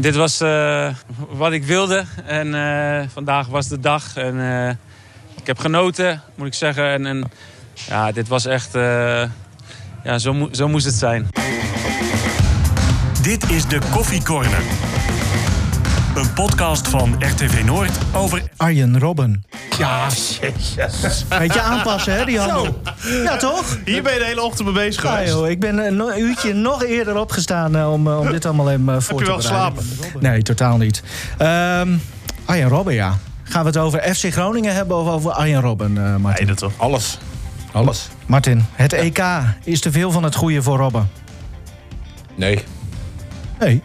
Dit was uh, wat ik wilde. En uh, vandaag was de dag. En uh, ik heb genoten, moet ik zeggen. En, en ja, dit was echt... ja, zo, mo zo moest het zijn. Dit is de Koffie Corner. Een podcast van RTV Noord over Arjen Robben. Ja, jezus. Beetje aanpassen, hè, die handel. Ja, toch? Hier ben je de hele ochtend mee bezig ja, geweest. Joh, ik ben een uurtje nog eerder opgestaan uh, om, uh, om dit allemaal even voor Heb te je wel geslapen? Nee, totaal niet. Um, Arjen Robben, ja. Gaan we het over FC Groningen hebben of over Arjen Robben, uh, Martin? Nee, dat toch. Alles. Alles. Martin, het EK is te veel van het goede voor Robben. Nee. Nee.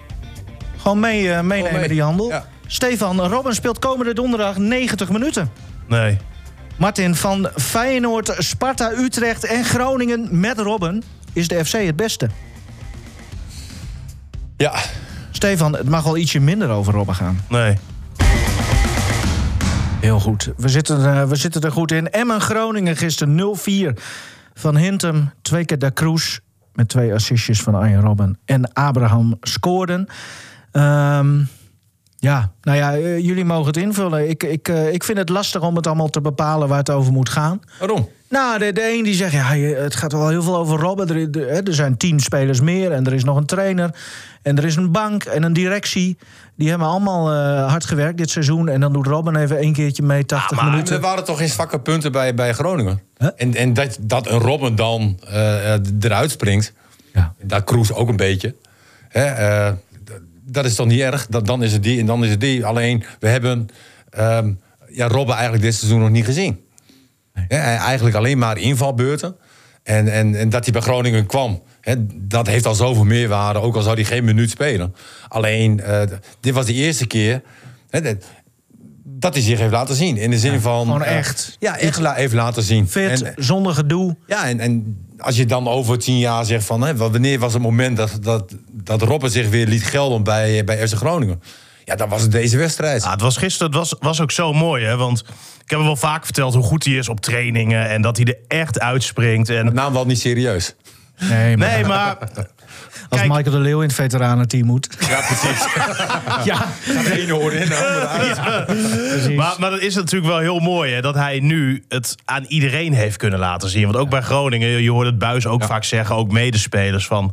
Gewoon mee, uh, meenemen mee. die handel. Ja. Stefan, Robben speelt komende donderdag 90 minuten. Nee. Martin, van Feyenoord, Sparta, Utrecht en Groningen met Robben... is de FC het beste. Ja. Stefan, het mag wel ietsje minder over Robben gaan. Nee. Heel goed. We zitten, uh, we zitten er goed in. Emmen Groningen gisteren 0-4 van Hintem. Twee keer Da Cruz met twee assistjes van Arjen Robben. En Abraham scoorden. Um, ja, nou ja, uh, jullie mogen het invullen. Ik, ik, uh, ik vind het lastig om het allemaal te bepalen waar het over moet gaan. Waarom? Nou, de, de een die zegt, ja, het gaat wel heel veel over Robben. Er, er zijn tien spelers meer en er is nog een trainer. En er is een bank en een directie. Die hebben allemaal uh, hard gewerkt dit seizoen. En dan doet Robben even één keertje mee, 80 ja, maar minuten. Er waren toch geen zwakke punten bij, bij Groningen? Huh? En, en dat, dat een Robben dan uh, eruit springt. Ja. Dat Kroes ook een beetje. Hè, uh, dat is toch niet erg? Dat, dan is het die en dan is het die. Alleen, we hebben um, ja, Robben eigenlijk dit seizoen nog niet gezien. Nee. Ja, eigenlijk alleen maar invalbeurten. En, en, en dat hij bij Groningen kwam, hè, dat heeft al zoveel meerwaarde. Ook al zou hij geen minuut spelen. Alleen, uh, dit was de eerste keer hè, dat hij zich heeft laten zien. In de zin ja, van... Gewoon echt. Uh, ja, echt la laten zien. En, zonder gedoe. Ja, en, en als je dan over tien jaar zegt van... Hè, wanneer was het moment dat, dat, dat Robben zich weer liet gelden bij, bij FC Groningen? Ja, dan was het deze wedstrijd. Ja, het was gisteren het was, was ook zo mooi, hè? Want ik heb hem wel vaak verteld hoe goed hij is op trainingen... en dat hij er echt uitspringt. En... Nou, wel niet serieus. Nee, maar... Nee, maar als Kijk, Michael de Leeuw in het veteranenteam moet. Ja, precies. ja. De ene hoorde in, de andere uit. Ja. Maar, maar dat is natuurlijk wel heel mooi, hè, dat hij nu het aan iedereen heeft kunnen laten zien. Want ook bij Groningen, je hoort het Buis ook ja. vaak zeggen, ook medespelers, van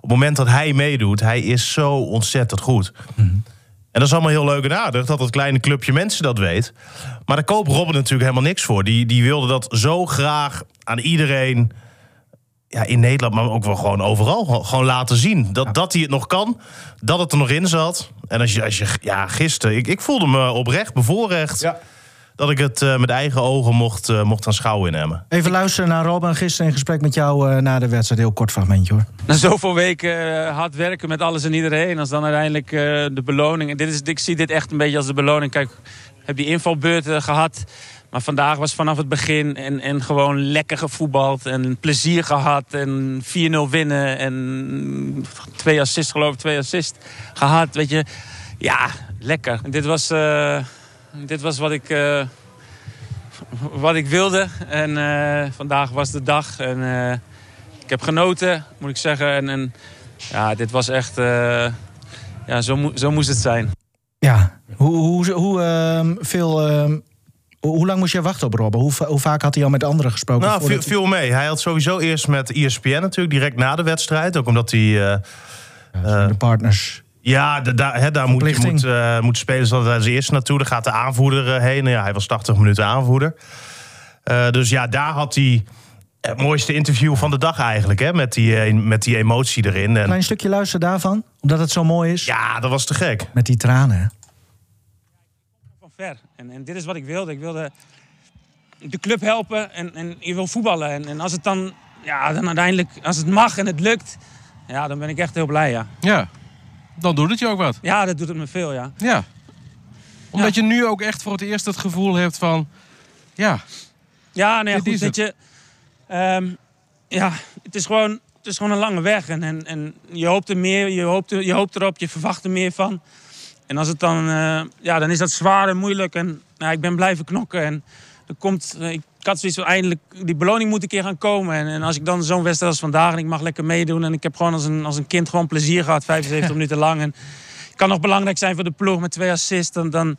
op het moment dat hij meedoet, hij is zo ontzettend goed. Mm-hmm. En dat is allemaal heel leuk en aardig dat dat kleine clubje mensen dat weet. Maar daar koopt Robben natuurlijk helemaal niks voor. Die, die wilde dat zo graag aan iedereen ja, in Nederland, maar ook wel gewoon overal gewoon laten zien. Dat, ja. dat hij het nog kan, dat het er nog in zat. En als je, als je ja, gisteren, ik, ik voelde me oprecht bevoorrecht. Ja. Dat ik het uh, met eigen ogen mocht, uh, mocht aanschouwen in Emmen. Even luisteren naar Robben gisteren in gesprek met jou uh, na de wedstrijd. Heel kort fragmentje hoor. Na zoveel weken hard werken met alles en iedereen. Als dan uiteindelijk de beloning. En dit is, ik zie dit echt een beetje als de beloning. Kijk, ik heb die invalbeurten gehad. Maar vandaag was vanaf het begin en, en gewoon lekker gevoetbald. En plezier gehad. En 4-0 winnen. En twee assists geloof ik, twee assists gehad. Weet je, ja, lekker. En dit was, uh, dit was wat ik, uh, wat ik wilde. En uh, vandaag was de dag. En ik heb genoten, moet ik zeggen. En, en ja, dit was echt, ja, zo, mo zo moest het zijn. Ja, hoe, hoe, hoe uh, veel... Hoe lang moest je wachten op Robben? Hoe, hoe, vaak had hij al met anderen gesproken? Nou, viel, viel mee. Hij had sowieso eerst met ESPN natuurlijk, direct na de wedstrijd. Ook omdat hij... Uh, ja, de partners. Ja, de, da, he, daar moet, moet, uh, moet spelers altijd als eerste naartoe. Daar gaat de aanvoerder heen. Ja, hij was 80 minuten aanvoerder. Uh, dus ja, daar had hij het mooiste interview van de dag eigenlijk. Hè, met, die, met die emotie erin. En... Klein stukje luisteren daarvan, omdat het zo mooi is. Ja, dat was te gek. Met die tranen. Ver. En, en, dit is wat ik wilde. Ik wilde de club helpen en, en je wil voetballen. En, en, als het dan, ja, dan uiteindelijk, als het mag en het lukt, ja, dan ben ik echt heel blij, ja. Ja, dan doet het je ook wat. Ja, dat doet het me veel, ja. Ja. Omdat ja. je nu ook echt voor het eerst het gevoel hebt van, ja. Ja, nee, goed, weet je, um, ja, het is gewoon, het is gewoon een lange weg. En, en, en je hoopt er meer, je hoopt, er, je hoopt erop, je verwacht er meer van. En als het dan, uh, ja, dan is dat zwaar en moeilijk. En nou, ik ben blijven knokken. En er komt, uh, ik had zoiets van eindelijk, die beloning moet een keer gaan komen. En, en als ik dan zo'n wedstrijd als vandaag en ik mag lekker meedoen. En ik heb gewoon als een, als een kind gewoon plezier gehad, 75 minuten lang. En ik kan nog belangrijk zijn voor de ploeg met twee assists. Dan, dan,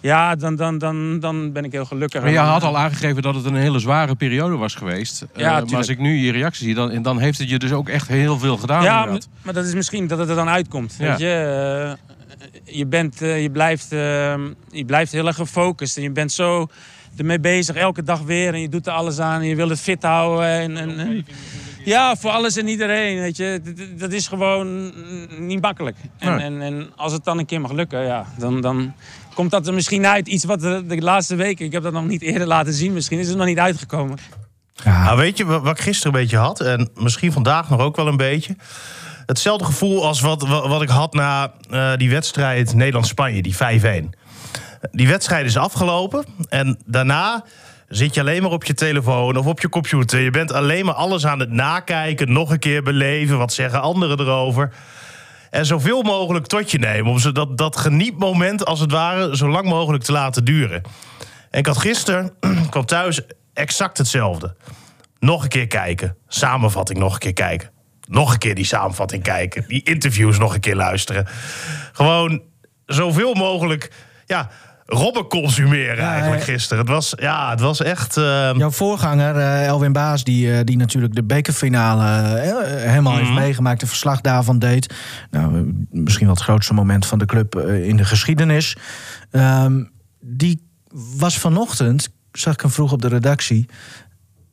ja, dan, dan, dan, dan ben ik heel gelukkig. Maar je had al aangegeven dat het een hele zware periode was geweest. Eh, maar als ik nu je reactie zie, dan, dan heeft het je dus ook echt heel veel gedaan. Ja, maar, dat is misschien dat het er dan uitkomt. Ja. Weet je, Eh, je, bent, eh, je, blijft, eh, je blijft heel erg gefocust. En je bent zo ermee bezig, elke dag weer. En je doet er alles aan. En je wil het fit houden. En, en, en- ja, voor alles en iedereen. Weet je. Dat- is gewoon niet makkelijk. En, en, en als het dan een keer mag lukken, ja, dan, dan komt dat er misschien uit. Iets wat de, de laatste weken, ik heb dat nog niet eerder laten zien. Misschien is het nog niet uitgekomen. Nou, weet je wa- wat ik gisteren een beetje had? En misschien vandaag nog ook wel een beetje. Hetzelfde gevoel als wat, wat, ik had na eh, die wedstrijd Nederland-Spanje, die 5-1. Die wedstrijd is afgelopen. En daarna zit je alleen maar op je telefoon of op je computer. Je bent alleen maar alles aan het nakijken, nog een keer beleven. Wat zeggen anderen erover? En zoveel mogelijk tot je nemen. Om ze dat, dat genietmoment, als het ware, zo lang mogelijk te laten duren. En ik had gisteren, kwam thuis, exact hetzelfde. Nog een keer kijken. Samenvatting nog een keer kijken. Nog een keer die samenvatting kijken. Die interviews nog een keer luisteren. Gewoon zoveel mogelijk, ja, Robben consumeren Ja, eigenlijk gisteren. Het was, ja, het was echt... eh, Jouw voorganger, eh, Elwin Baas, die, eh, die natuurlijk de bekerfinale eh, helemaal heeft meegemaakt, de verslag daarvan deed. Nou, misschien wel het grootste moment van de club in de geschiedenis. Ehm, die was vanochtend, zag ik hem vroeg op de redactie.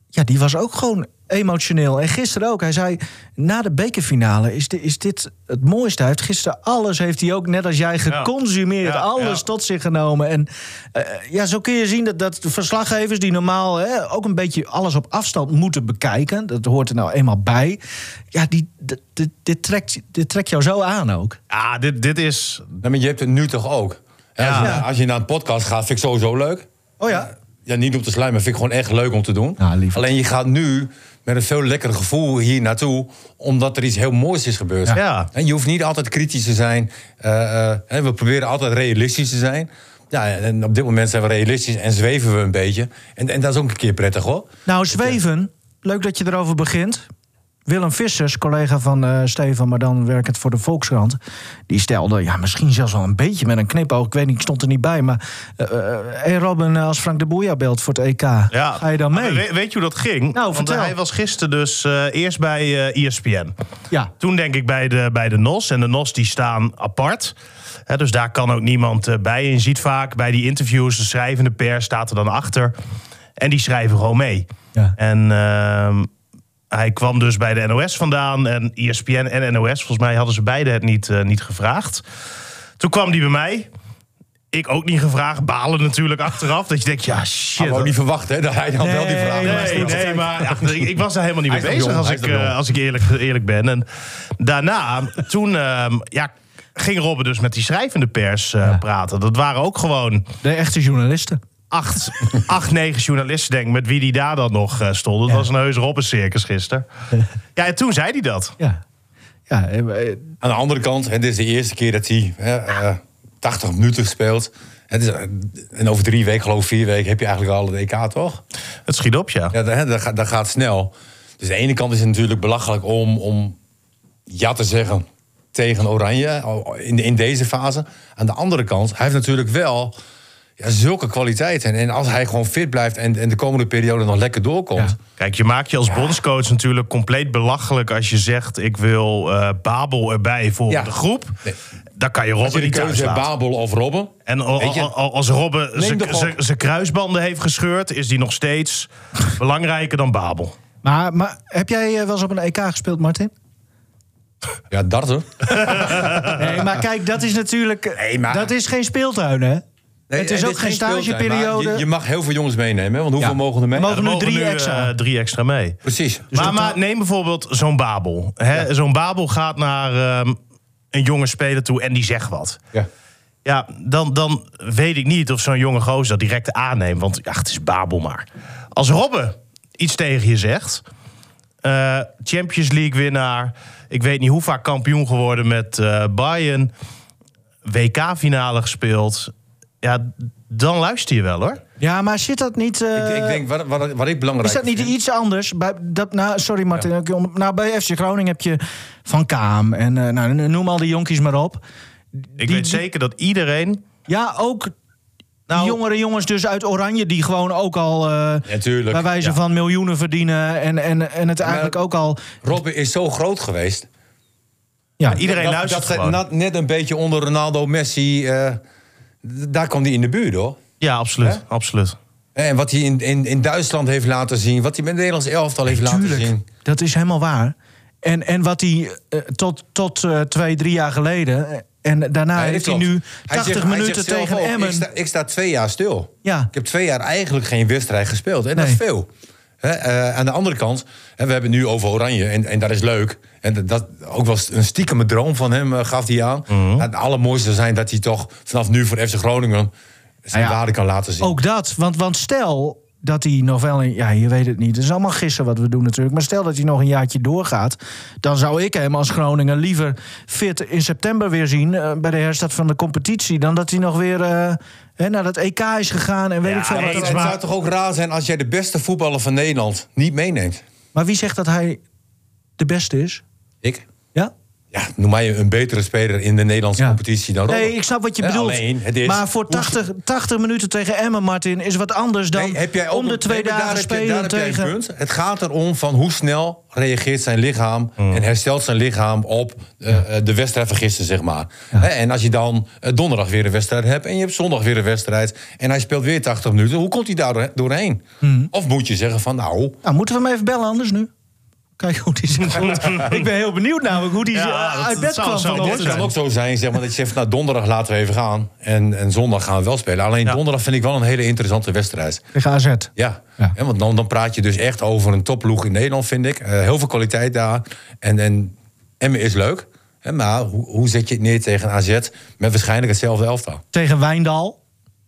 Ja, die was ook gewoon emotioneel. En gisteren ook. Hij zei, na de bekerfinale is, di- is dit het mooiste. Hij heeft gisteren alles, heeft hij ook net als jij geconsumeerd. Ja, alles ja. tot zich genomen. En eh, ja, zo kun je zien dat, dat de verslaggevers die normaal hè, ook een beetje alles op afstand moeten bekijken. Dat hoort er nou eenmaal bij. Ja, die, dit, dit, dit trekt, dit trekt jou zo aan ook. ja, dit, dit is... Maar je hebt het nu toch ook? Als, je, Ja. als je naar een podcast gaat, vind ik sowieso leuk. Oh ja. Ja, niet om te sluiten, maar vind ik gewoon echt leuk om te doen. Ja, lief. Alleen je gaat nu met een veel lekkerder gevoel hier naartoe, omdat er iets heel moois is gebeurd. Ja. En je hoeft niet altijd kritisch te zijn. Eh, eh, hè, we proberen altijd realistisch te zijn. Ja, en op dit moment zijn we realistisch en zweven we een beetje. En, en dat is ook een keer prettig hoor. Nou, zweven. Leuk dat je erover begint. Willem Vissers, collega van Steven, maar dan werkend voor de Volkskrant. Die stelde, ja, misschien zelfs wel een beetje met een knipoog. Ik weet niet, ik stond er niet bij. Maar hey Robin, als Frank de Boeja belt voor het EK, ga je dan mee? Maar we- weet je hoe dat ging? Nou, Want vertel. hij was gisteren dus eerst bij ESPN. Ja. Toen denk ik bij de, bij de NOS. En de NOS die staan apart. Dus daar kan ook niemand bij. En je ziet vaak bij die interviews, de schrijvende pers staat er dan achter. En die schrijven gewoon mee. Ja. En ehm, hij kwam dus bij de NOS vandaan. En ESPN en NOS, volgens mij hadden ze beide het niet, eh, niet gevraagd. Toen kwam die bij mij. Ik ook niet gevraagd. Balen natuurlijk achteraf. Dat je denkt, ja shit. Had ook niet verwacht hè, dat hij dan wel die vraag nee, stelt. Nee, nee, maar ja, ik, ik was daar helemaal niet mee bezig jong, als ik, eh, als ik eerlijk, eerlijk ben. En daarna, toen ehm, ja, ging Robben dus met die schrijvende pers eh, praten. Dat waren ook gewoon De echte journalisten. Acht, acht negen journalisten, denk ik, met wie die daar dan nog eh, stond. Dat Ja. was een heus Robben-circus gisteren. Ja, en toen zei hij dat. Ja. Ja, eh, eh, Aan de andere kant, dit is de eerste keer dat hij hè, eh, 80 minuten speelt. Het is, en over drie weken, geloof ik vier weken, heb je eigenlijk al het EK, toch? Het schiet op, ja. Ja, dat, hè, dat, gaat, dat gaat snel. Dus aan de ene kant is het natuurlijk belachelijk om, om ja te zeggen tegen Oranje in, in deze fase. Aan de andere kant, hij heeft natuurlijk wel ja, zulke kwaliteiten. En als hij gewoon fit blijft en, en de komende periode nog lekker doorkomt. Ja. Kijk, je maakt je als bondscoach natuurlijk compleet belachelijk als je zegt: ik wil eh, Babel erbij voor Ja. de groep. Nee. Dan kan je Robben niet thuis laten. Babel of Robben. En als Robben zijn- kruisbanden heeft gescheurd, is die nog steeds belangrijker dan Babel. maar, maar heb jij eh, wel eens op een EK gespeeld, Martin? Ja, darten. Nee, maar kijk, dat is natuurlijk... Nee, maar- Dat is geen speeltuin, hè? Het is ook geen stageperiode. Je, je mag heel veel jongens meenemen. Want hoeveel Ja. mogen er mee? Er mogen nu drie nu, extra. eh, drie extra mee. Precies. maar, maar neem bijvoorbeeld zo'n Babel. Zo'n Babel gaat naar ehm, een jonge speler toe en die zegt wat. Ja. Ja, dan, dan weet ik niet of zo'n jonge gozer dat direct aanneemt. Want ja, het is Babel maar. Als Robben iets tegen je zegt... eh, Champions League winnaar... ik weet niet hoe vaak kampioen geworden met eh Bayern... WK-finale gespeeld... ja, dan luister je wel, hoor. Ja, maar zit dat niet... eh, ik, ik denk, wat, wat, wat ik belangrijk Is dat niet vind- iets anders? Bij, dat, nou, sorry Martin. ik om- Nou, bij FC Groningen heb je Van Kaam en eh, nou, noem al die jonkies maar op. Ik die- weet zeker dat iedereen... Ja, ook Nou, jongere jongens dus uit Oranje... die gewoon ook al eh, Natuurlijk. bij wijze ja. van miljoenen verdienen... en, en, en het eigenlijk ook al... Robin is zo groot geweest. Ja, iedereen dat, luistert dat gewoon. net, net een beetje onder Ronaldo, Messi. eh, daar kwam hij in de buurt hoor. Ja, absoluut. Hè? absoluut. En wat hij in, in, in Duitsland heeft laten zien. Wat hij met het Nederlands elftal heeft laten zien. dat is helemaal waar. En, en wat hij eh, tot, tot eh, twee, drie jaar geleden... eh, en daarna Nee, heeft hij nu Hij 80 zegt- hij minuten zegt tegen Emmen. Ik sta, ik sta twee jaar stil. Ja. Ik heb twee jaar eigenlijk geen wedstrijd gespeeld. En dat is veel. Eh, aan de andere kant, hè, we hebben het nu over Oranje. En, en dat is leuk. En dat- ook wel een stiekeme droom van hem eh, gaf hij aan. Mhm. Het allermooiste zou zijn dat hij toch vanaf nu voor FC Groningen... zijn Nou ja, waarde kan laten zien. Ook dat, want, want stel dat hij nog wel een... Ja, je weet het niet. Het is allemaal gissen wat we doen natuurlijk. Maar stel dat hij nog een jaartje doorgaat... dan zou ik hem als Groningen liever fit in september weer zien... eh, bij de herstart van de competitie... dan dat hij nog weer hè, naar dat EK is gegaan en weet Ja, ik veel nee, wat. het zou toch ook raar zijn als jij de beste voetballer van Nederland niet meeneemt? Maar wie zegt dat hij de beste is? Ik? Ja? Noem mij een betere speler in de Nederlandse Ja. competitie dan Robben. Nee, ik snap wat je bedoelt. alleen, het is- maar voor 80, 80 minuten tegen Emmen, Martin, is wat anders dan Nee, heb jij om de twee dagen daar spelen daar tegen... punt. Het gaat erom van hoe snel reageert zijn lichaam... en herstelt zijn lichaam op eh, eh, de wedstrijd van gisteren, zeg maar. En als je dan eh, donderdag weer een wedstrijd hebt... en je hebt zondag weer een wedstrijd... en hij speelt weer 80 minuten, hoe komt hij daar doorhe- doorheen? Of moet je zeggen van, nou... Nou, moeten we hem even bellen anders nu? Kijk hoe die zich voelt. ik ben heel benieuwd namelijk hoe die Ja, eh, uit bed kwam zo Het vanochtend. kan ook zo zijn zeg maar, dat je zegt, nou, donderdag laten we even gaan... en, en zondag gaan we wel spelen. Alleen Ja. donderdag vind ik wel een hele interessante wedstrijd. Tegen AZ. Ja, want dan, dan praat je dus echt over een topploeg in Nederland, vind ik. Eh, heel veel kwaliteit daar. En, en Emmen is leuk. Hè, maar hoe, hoe zet je het neer tegen AZ met waarschijnlijk hetzelfde elftal? Tegen Wijndal.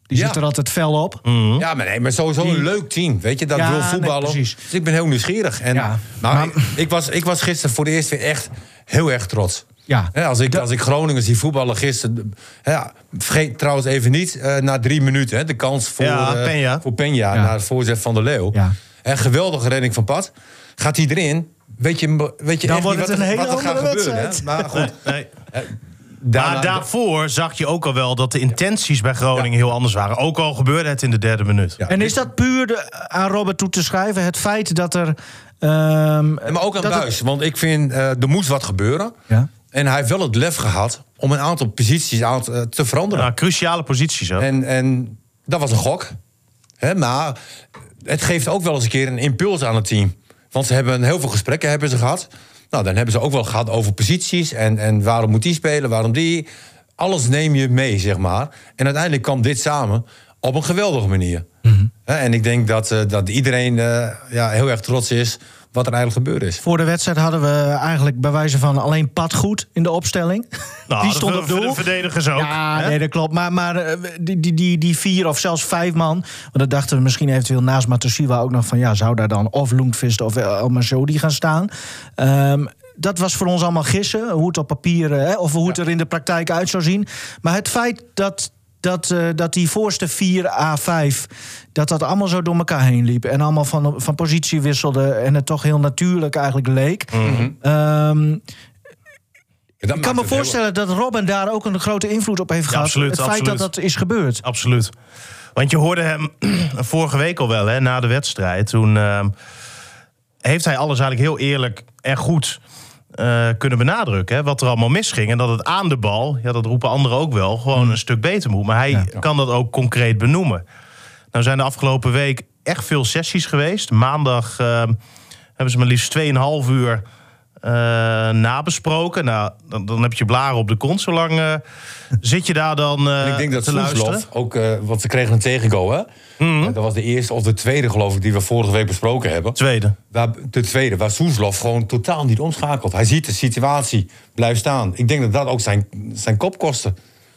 Die Ja. zit er altijd fel op. Ja, maar, nee, maar sowieso een leuk team. Weet je, dat Ja, wil nee, voetballen. precies. dus ik ben heel nieuwsgierig. En, Ja. maar, Maar- ik, ik was, ik was gisteren voor de eerst weer echt heel erg trots. Ja. Hè, als, ik, Dat- als ik Groningen zie voetballen gisteren... Ja, vergeet trouwens even niet, eh, na drie minuten... Hè, de kans voor, Ja, eh, Peña. voor Peña naar het voorzet van de Leeuw. Ja. En geweldige redding van Pat. Gaat hij erin, weet je, weet je Dan echt wordt niet het wat, een er, hele wat er gaat andere gebeuren. Hè? Maar goed, Nee. Maar daarvoor zag je ook al wel dat de intenties bij Groningen heel anders waren. Ook al gebeurde het in de derde minuut. Ja. En is dat puur de, aan Robert toe te schrijven? Het feit dat er... ehm, maar ook aan het- Buis, want ik vind eh, er moest wat gebeuren. Ja. En hij heeft wel het lef gehad om een aantal posities aan te, te veranderen. Nou, cruciale posities ook. En, en dat was een gok. Hè, maar het geeft ook wel eens een keer een impuls aan het team. Want ze hebben heel veel gesprekken hebben ze gehad. Nou, dan hebben ze ook wel gehad over posities. En, en waarom moet die spelen, waarom die. Alles neem je mee, zeg maar. En uiteindelijk kwam dit samen op een geweldige manier. Hè, en ik denk dat, eh, dat iedereen eh, ja, heel erg trots is wat er eigenlijk gebeurd is. Voor de wedstrijd hadden we eigenlijk bij wijze van alleen Pat goed in de opstelling. Nou, die de stond op doel. De verdedigers ook. Ja, hè? nee, dat klopt. Maar, maar eh, die, die, die, die vier of zelfs vijf man... want dat dachten we misschien eventueel naast Matosiwa ook nog van... ja, zou daar dan of Lundqvist of El Mazodi gaan staan? Ehm, dat was voor ons allemaal gissen, hoe het op papier... eh, hè, of hoe het er in de praktijk uit zou zien. Maar het feit dat... Dat, eh, dat die voorste 4 A5, dat dat allemaal zo door elkaar heen liep. En allemaal van, van positie wisselde. En het toch heel natuurlijk eigenlijk leek. Ehm, ik kan me voorstellen dat Robin daar ook een grote invloed op heeft gehad. absoluut, het feit absoluut. dat dat is gebeurd. Absoluut. Want je hoorde hem vorige week al wel, hè, na de wedstrijd. Toen ehm, heeft hij alles eigenlijk heel eerlijk en goed eh, kunnen benadrukken. Hè, wat er allemaal misging. En dat het aan de bal, ja, dat roepen anderen ook wel, gewoon een stuk beter moet. Maar hij kan dat ook concreet benoemen. Nou zijn de afgelopen week echt veel sessies geweest. Maandag ehm, hebben ze maar liefst 2,5 uur eh, nabesproken. Nou, dan, dan heb je blaren op de kont. Zolang eh, zit je daar dan eh ik denk dat te luisteren. Ook, eh, want ze kregen een tegengoal, hè? Mhm. Dat was de eerste of de tweede, geloof ik, die we vorige week besproken hebben. Tweede. Waar, de tweede, waar Soeslof gewoon totaal niet omschakelt. Hij ziet de situatie, blijft staan. Ik denk dat dat ook zijn, zijn kop kostte.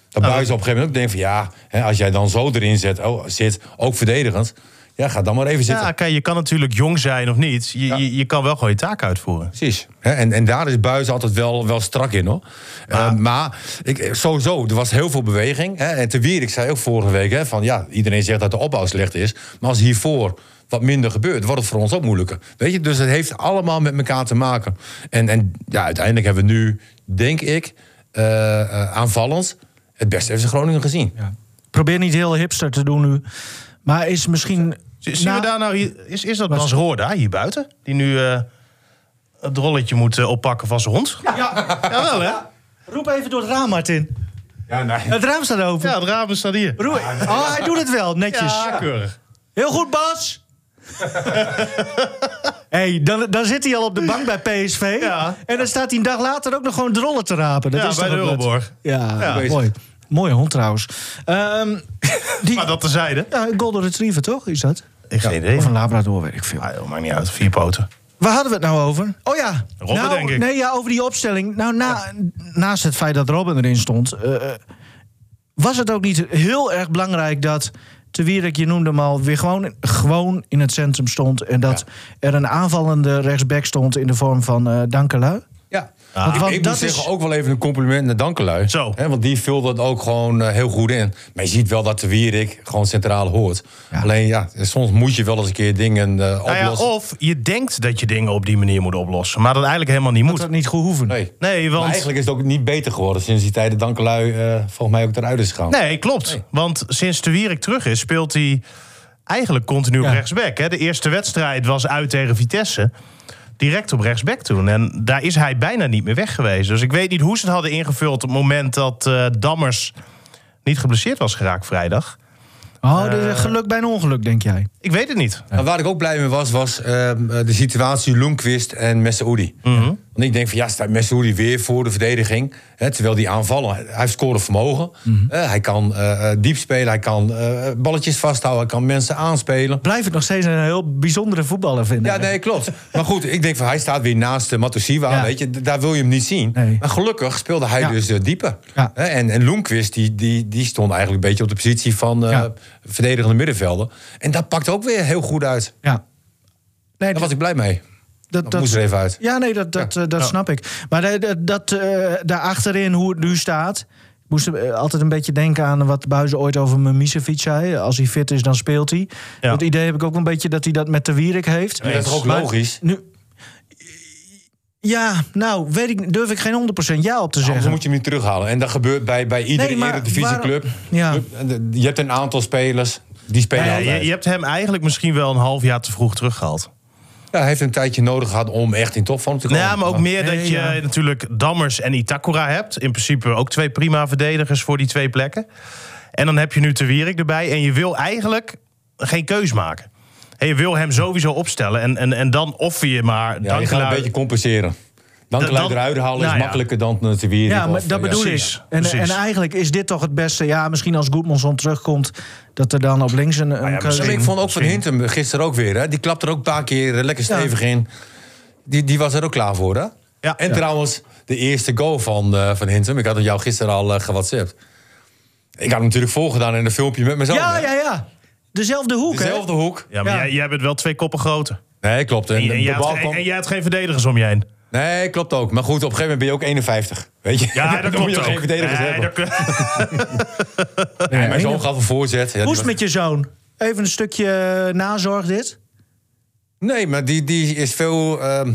Dat Nou, Buis op een gegeven moment ook denkt van... ja, hè, als jij dan zo erin zet, oh, zit, ook verdedigend... ja, ga dan maar even zitten. Ja, kijk, je kan natuurlijk jong zijn of niet. Je, je, je kan wel gewoon je taak uitvoeren. Precies. Hè, En, en daar is Buis altijd wel, wel strak in, hoor. Eh, maar ik, sowieso, er was heel veel beweging. Hè. En te Wierik zei ook vorige week... Hè, van, ja, iedereen zegt dat de opbouw slecht is. Maar als hiervoor wat minder gebeurt... wordt het voor ons ook moeilijker. Weet je, dus het heeft allemaal met elkaar te maken. En, en ja, uiteindelijk hebben we nu, denk ik... eh, eh, aanvallend. Het beste heeft ze Groningen gezien. Probeer niet heel hipster te doen nu. Maar is misschien... Zie- Zien Nou, we daar nou hier, is, is dat Bas Roorda hier buiten? Die nu eh, het rolletje moet eh, oppakken van zijn hond? Ja. Jawel, hè? Roep even door het raam, Martin. Ja, nee. Het raam staat open. Ja, het raam staat hier. Roep- Oh, hij doet het wel, netjes. Ja, keurig. Heel goed, Bas. hey, dan, dan zit hij al op de bank bij PSV. Ja. En dan staat hij een dag later ook nog gewoon de rollen te rapen. Dat Ja, is bij de? Euroborg. Ja, Ja. mooi. Mooie hond trouwens. Ehm, die, Maar dat tezijde. ja, een golden retriever, toch? Is dat? Ik geen idee. Of een labrador, weet ik veel. Ah, joh, maakt niet uit. Vier poten. Waar hadden we het nou over? Oh ja. Robben, nou, denk ik. Nee, ja, over die opstelling. Nou, na, naast het feit dat Robin erin stond... eh, was het ook niet heel erg belangrijk dat... Te Wierik, je noemde hem al, weer gewoon, gewoon in het centrum stond... en dat er een aanvallende rechtsback stond in de vorm van eh Dankelui? Ja. Want- ik want ik dat moet is- zeggen, ook wel even een compliment naar Dankelui. Zo. Hè, want die vult het ook gewoon eh, heel goed in. Maar je ziet wel dat de Wierik gewoon centraal hoort. Alleen ja, soms moet je wel eens een keer dingen Nou ja, oplossen. of je denkt dat je dingen op die manier moet oplossen. Maar dat eigenlijk helemaal niet Moet moet. dat niet goed hoeven? Nee. Nee, Maar want... eigenlijk is het ook niet beter geworden sinds die tijd dat Dankelui eh, volgens mij ook eruit is gegaan. Nee, klopt. Want sinds de Wierik terug is, speelt hij eigenlijk continu op Ja. rechtsback. Hè? De eerste wedstrijd was uit tegen Vitesse. Direct op rechtsback toen. En daar is hij bijna niet meer weg geweest. Dus ik weet niet hoe ze het hadden ingevuld... op het moment dat eh, Dammers niet geblesseerd was geraakt vrijdag. Oh, is geluk bij een ongeluk, denk jij? Ik weet het niet. Maar waar ik ook blij mee was, was ehm, eh, de situatie Lundqvist en Messaoudi. Want ik denk van ja, staat Messaoudi weer voor de verdediging. Hè, terwijl die aanvallen, hij heeft scoren vermogen. Eh, hij kan eh, eh, diep spelen, hij kan eh, balletjes vasthouden, hij kan mensen aanspelen. Blijf het nog steeds een heel bijzondere voetballer vinden. Ja, nee, klopt. Maar goed, ik denk van hij staat weer naast Matusiwa, Ja. weet je. Daar wil je hem niet zien. Nee. Maar gelukkig speelde hij Ja. dus eh, dieper. Ja. En, en Lundqvist, die, die, die stond eigenlijk een beetje op de positie van eh, Ja. Verdedigende middenvelder. En dat pakt ook weer heel goed uit. Ja. Nee, Daar was ik blij mee. dat, Dat moest er even uit. Ja, nee, dat, dat, eh, dat snap ik. Maar dat, dat, dat eh, daar achterin, hoe het nu staat... Moest eh, altijd een beetje denken aan wat Buizen ooit over Mimicevic zei. Als hij fit is, dan speelt hij. Ja. Het idee heb ik ook een beetje dat hij dat met de Wierik heeft. Dat is ook logisch? Nu, ja, nou, weet ik, durf ik geen 100% ja op te Anders zeggen. moet je hem niet terughalen. En dat gebeurt bij, bij iedere Nee, eredivisieclub. Ja. Je hebt een aantal spelers, die spelen Ja, altijd. je, je hebt hem eigenlijk misschien wel een half jaar te vroeg teruggehaald. Ja, hij heeft een tijdje nodig gehad om echt in topvorm te komen. Nou, ja, maar ook meer Nee, dat je ja. natuurlijk Dammers en Itakura hebt. In principe ook twee prima verdedigers voor die twee plekken. En dan heb je nu Te Wierik erbij. En je wil eigenlijk geen keus maken. Je wil hem sowieso opstellen. En, en, en dan offer je maar... Ja, je gaat een beetje compenseren. Dan- eruit halen nou is ja. makkelijker dan te wieren. Ja, maar of, dat ja. bedoel ik. En, en eigenlijk is dit toch het beste. Ja, misschien als Goedmanson terugkomt, dat er dan op links een, een ja, keuze- Ja, ik vond ook van. Hintem gisteren ook weer. Hè? Die klapt er ook een paar keer lekker stevig in. Die, die was er ook klaar voor, hè? Ja. En Ja. trouwens, de eerste goal van, eh van Hintem. Ik had het jou gisteren al uh, gewhatsappt. Ik had hem natuurlijk voorgedaan in een filmpje met zoon. Ja, hè? ja, ja. Dezelfde hoek, hè? Dezelfde hoek. Ja, maar Ja. Jij, jij bent wel twee koppen groter. Nee, klopt. En, En, en, de jij, bal kwam- en jij hebt geen verdedigers om je heen. Nee, klopt ook. Maar goed, op een gegeven moment ben je ook 51. Weet je? Ja, dat Dan moet klopt je ook ook. geen verdedigers Nee, hebben. dat- Nee, mijn zoon gaf een voorzet. Ja, Hoe is het met je zoon? Even een stukje nazorg dit. Nee, maar die, die is veel ehm,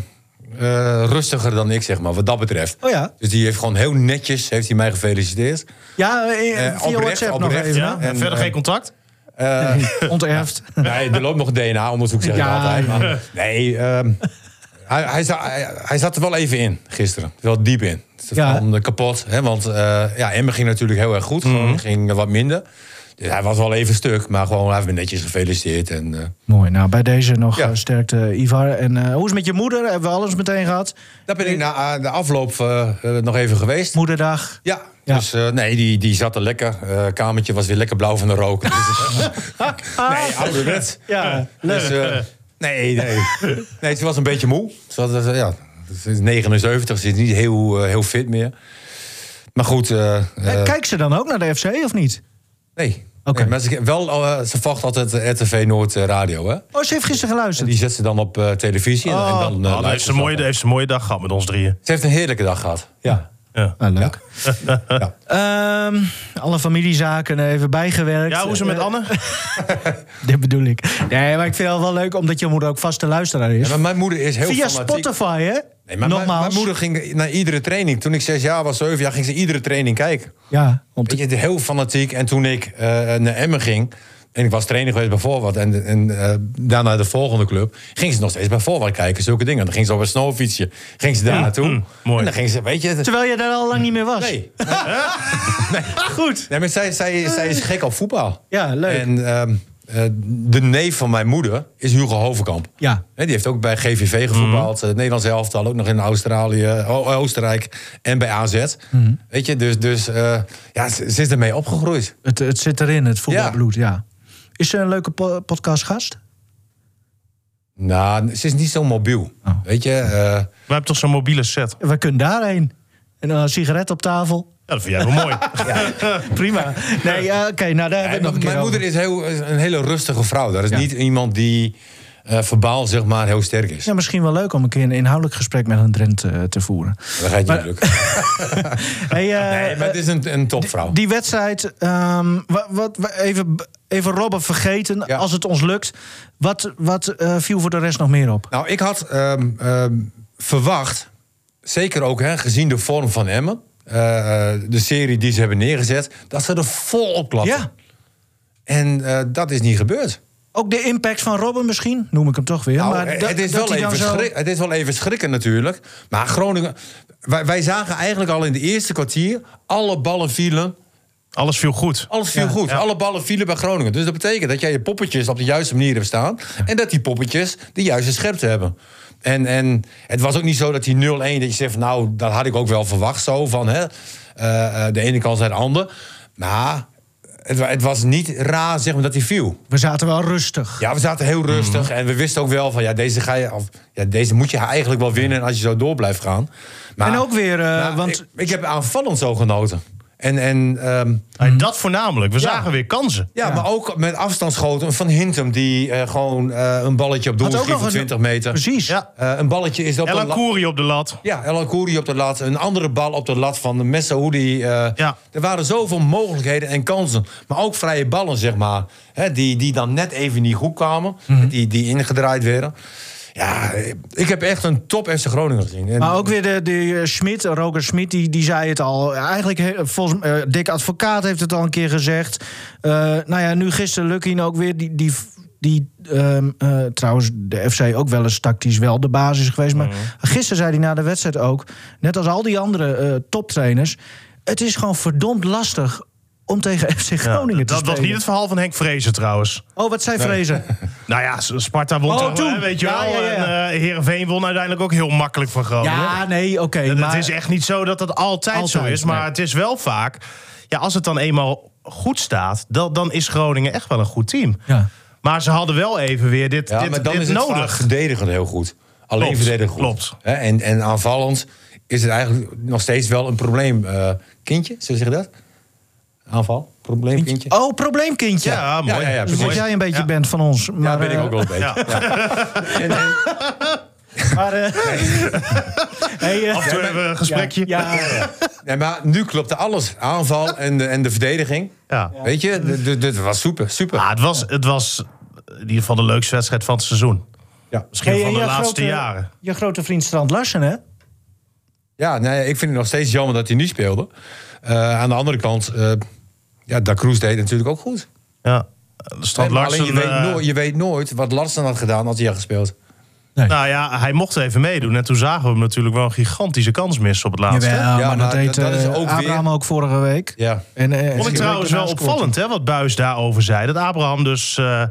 eh, rustiger dan ik, zeg maar, wat dat betreft. Oh ja. Dus die heeft gewoon heel netjes heeft hij mij gefeliciteerd. Ja, eh, Eh, via oprecht, WhatsApp nog oprecht, even. ja, hè? en verder eh, geen contact? Eh, Onterfd. nee, er loopt nog een DNA-onderzoek, zeg Ja, altijd. ja. Maar, nee, ehm, hij, hij, za- hij, hij zat er wel even in gisteren. Wel diep in. Ja. Van, eh, kapot. Hè, want eh ja, Emmen ging natuurlijk heel erg goed. Gewoon ging wat minder. Dus hij was wel even stuk. Maar gewoon, hij heeft me netjes gefeliciteerd. En, eh, Mooi, nou bij deze nog Ja. eh, sterkte Ivar. En eh, hoe is het met je moeder? Hebben we alles meteen gehad? daar ben ik na de afloop nog even geweest. Moederdag. Ja, Ja. dus nee, die, die zat er lekker. Eh kamertje was weer lekker blauw van de rook. Dus, nee, ouderwets. Ja, Dus, nee, nee. Nee, ze was een beetje moe. Ze was, ja, ze is 79, ze is niet heel, heel fit meer. Maar goed, Kijkt ze dan ook naar de FC of niet? Nee. Oké. Nee, wel, eh, ze volgt altijd RTV Noord eh, radio, hè? Oh, ze heeft gisteren geluisterd. Die zet ze dan op eh, televisie. En, en dan, eh, Oh, dan heeft, ze een mooie, heeft ze een mooie dag gehad met ons drieën. Ze heeft een heerlijke dag gehad. Ja. Ja. Ah, leuk. Ja. Ehm, alle familiezaken even bijgewerkt. Ja, hoe is het met Eh, Anne? Dit bedoel ik. Nee, maar ik vind het wel leuk omdat je moeder ook vaste luisteraar is. Ja, maar mijn moeder is heel Via fanatiek. Spotify, hè? Nee, maar mijn, Nogmaals. mijn moeder ging naar iedere training. Toen ik zes jaar was, zeven jaar, ging ze iedere training kijken. Ja, om te- Weet je, heel fanatiek. En toen ik eh, naar Emmen ging... en ik was trainer geweest bij Voorwaarts... en, en eh, daarna de volgende club... ging ze nog steeds bij Voorwaarts kijken, zulke dingen. Dan ging ze op een snowfietsje, ging ze daar naartoe. mm, mooi. En dan ging ze, weet je... Terwijl je daar al lang niet meer was. Nee, Goed. nee maar zij, zij, zij is gek op voetbal. Ja, leuk. En ehm, eh, de neef van mijn moeder is Hugo Hovenkamp. Ja. Hè, die heeft ook bij GVV gevoetbald. Mhm. Het Nederlands elftal, ook nog in Australië, O- Oostenrijk en bij AZ. Mhm. Weet je, dus, dus eh, ja, ze, ze is ermee opgegroeid. Het, het zit erin, het voetbalbloed, ja. Is ze een leuke po- podcastgast? Nou, ze is niet zo mobiel. Oh. Weet je, eh, We hebben toch zo'n mobiele set? We kunnen daarheen. En dan een sigaret op tafel. Ja, dat vind jij wel mooi. Prima. Nee, oké, nou daar hebben we het nog een keer mijn moeder over. is, heel, is een hele rustige vrouw. Dat is Ja. niet iemand die eh verbaal zeg maar heel sterk is. Ja, misschien wel leuk om een keer een inhoudelijk gesprek met een Drent eh, te voeren. Dat gaat je Maar- lukken. Hey, eh, Nee, maar het is een, een topvrouw. Die wedstrijd, ehm, wat, wat, wa- even, even Robben vergeten, Ja. als het ons lukt. Wat, wat eh, viel voor de rest nog meer op? Nou, ik had ehm, ehm, verwacht, zeker ook hè, gezien de vorm van Emmen... eh, eh, de serie die ze hebben neergezet, dat ze er vol op klappen. Ja, En dat is niet gebeurd. ook de impact van Robben misschien, noem ik hem toch weer. Nou, maar het, is wel even zo- schrik- het is wel even schrikken natuurlijk. Maar Groningen... Wij, wij zagen eigenlijk al in de eerste kwartier... alle ballen vielen Alles viel goed. Alles viel goed. Alle ballen vielen bij Groningen. Dus dat betekent dat jij je poppetjes op de juiste manier hebt staan. En dat die poppetjes de juiste scherpte hebben. En, en het was ook niet zo dat die 0-1, dat je zegt van nou, dat had ik ook wel verwacht zo van hè, eh, eh, de ene kant naar de ander. Maar het, het was niet raar zeg maar dat hij viel. We zaten wel rustig. Ja, we zaten heel rustig en we wisten ook wel van ja, deze, ga je, of, ja, deze moet je eigenlijk wel winnen als je zo door blijft gaan. Maar, En ook weer, eh, want ik, ik heb aanvallend zo genoten. En, en ehm, En dat voornamelijk. We Ja. zagen weer kansen. ja, maar ook met afstandsschoten van Hintem... die eh, gewoon eh, een balletje op doel schiet van een- 20 meter. precies. Ja. Eh, een balletje is op de Ella lat. Koeri op de lat. Ja, El Kouri op de lat. Een andere bal op de lat van de Messaoudi. eh Ja. Er waren zoveel mogelijkheden en kansen. Maar ook vrije ballen, zeg maar. Hè, die, die dan net even niet goed kwamen. Mhm. Die, die ingedraaid werden. Ja, ik heb echt een top FC Groningen gezien. En- Maar ook weer de, de eh, Schmid, Roger Schmid, die, die zei het al. Eigenlijk, volgens eh, Dick Advocaat heeft het al een keer gezegd. Eh, nou ja, nu gisteren Lukien ook weer. Die, die, die ehm, eh, trouwens, de FC ook wel eens tactisch wel de basis geweest. Maar gisteren zei hij na de wedstrijd ook, net als al die andere toptrainers... het is gewoon verdomd lastig om tegen FC Ja, Groningen te dat spelen. was niet het verhaal van Henk Vrezen trouwens. Oh, wat zei Vrezen? Nou ja, Sparta won Oh, toen. weet je Ja, wel. ja, ja. En uh, Heerenveen won uiteindelijk ook heel makkelijk van Groningen. Ja, nee, oké. Maar Het is echt niet zo dat dat altijd, zo is. Maar nee. het is wel vaak... Ja, als het dan eenmaal goed staat... Dan, dan is Groningen echt wel een goed team. Ja. Maar ze hadden wel even weer dit, ja, dit, maar dan dit is het vaak nodig. verdedigend heel goed. Alleen Klopt, verdedigend goed. klopt. Hè, en, en aanvallend is het eigenlijk nog steeds wel een probleem. eh, kindje, zo zeg je dat? Aanval? Probleemkindje? Oh, probleemkindje. Ja, mooi. Ja, ja, ja, Dus jij een beetje Ja. bent van ons. Ja, Maar, ben ik eh, ook wel een beetje. Ja. En- en- Maar, eh, hey, eh, Af en toe hebben we een gesprekje. Ja, ja, ja. Nee, maar nu klopte alles. Aanval en de, en de verdediging. Ja. Weet je, dit was super. super. Ah, het, was, het was in ieder geval de leukste wedstrijd van het seizoen. Ja. Misschien Hey, van de laatste grote, jaren. Je grote vriend Strand Larsen, hè? Ja, nee, ik vind het nog steeds jammer dat hij niet speelde. Eh, aan de andere kant, eh ja, Da Cruz deed natuurlijk ook goed. Ja. Strand Nee, alleen je, weet eh, nooit, je weet nooit wat Larsen had gedaan als hij had gespeeld. Nou ja, hij mocht even meedoen. En toen zagen we hem natuurlijk wel een gigantische kans missen op het laatste. Jawel, Ja, maar, maar dat deed dat- dat is ook Abraham weer- ook vorige week. Ja. En, eh, Vond ik en trouwens wel opvallend hè, wat Buis daarover zei. Dat Abraham dus eh,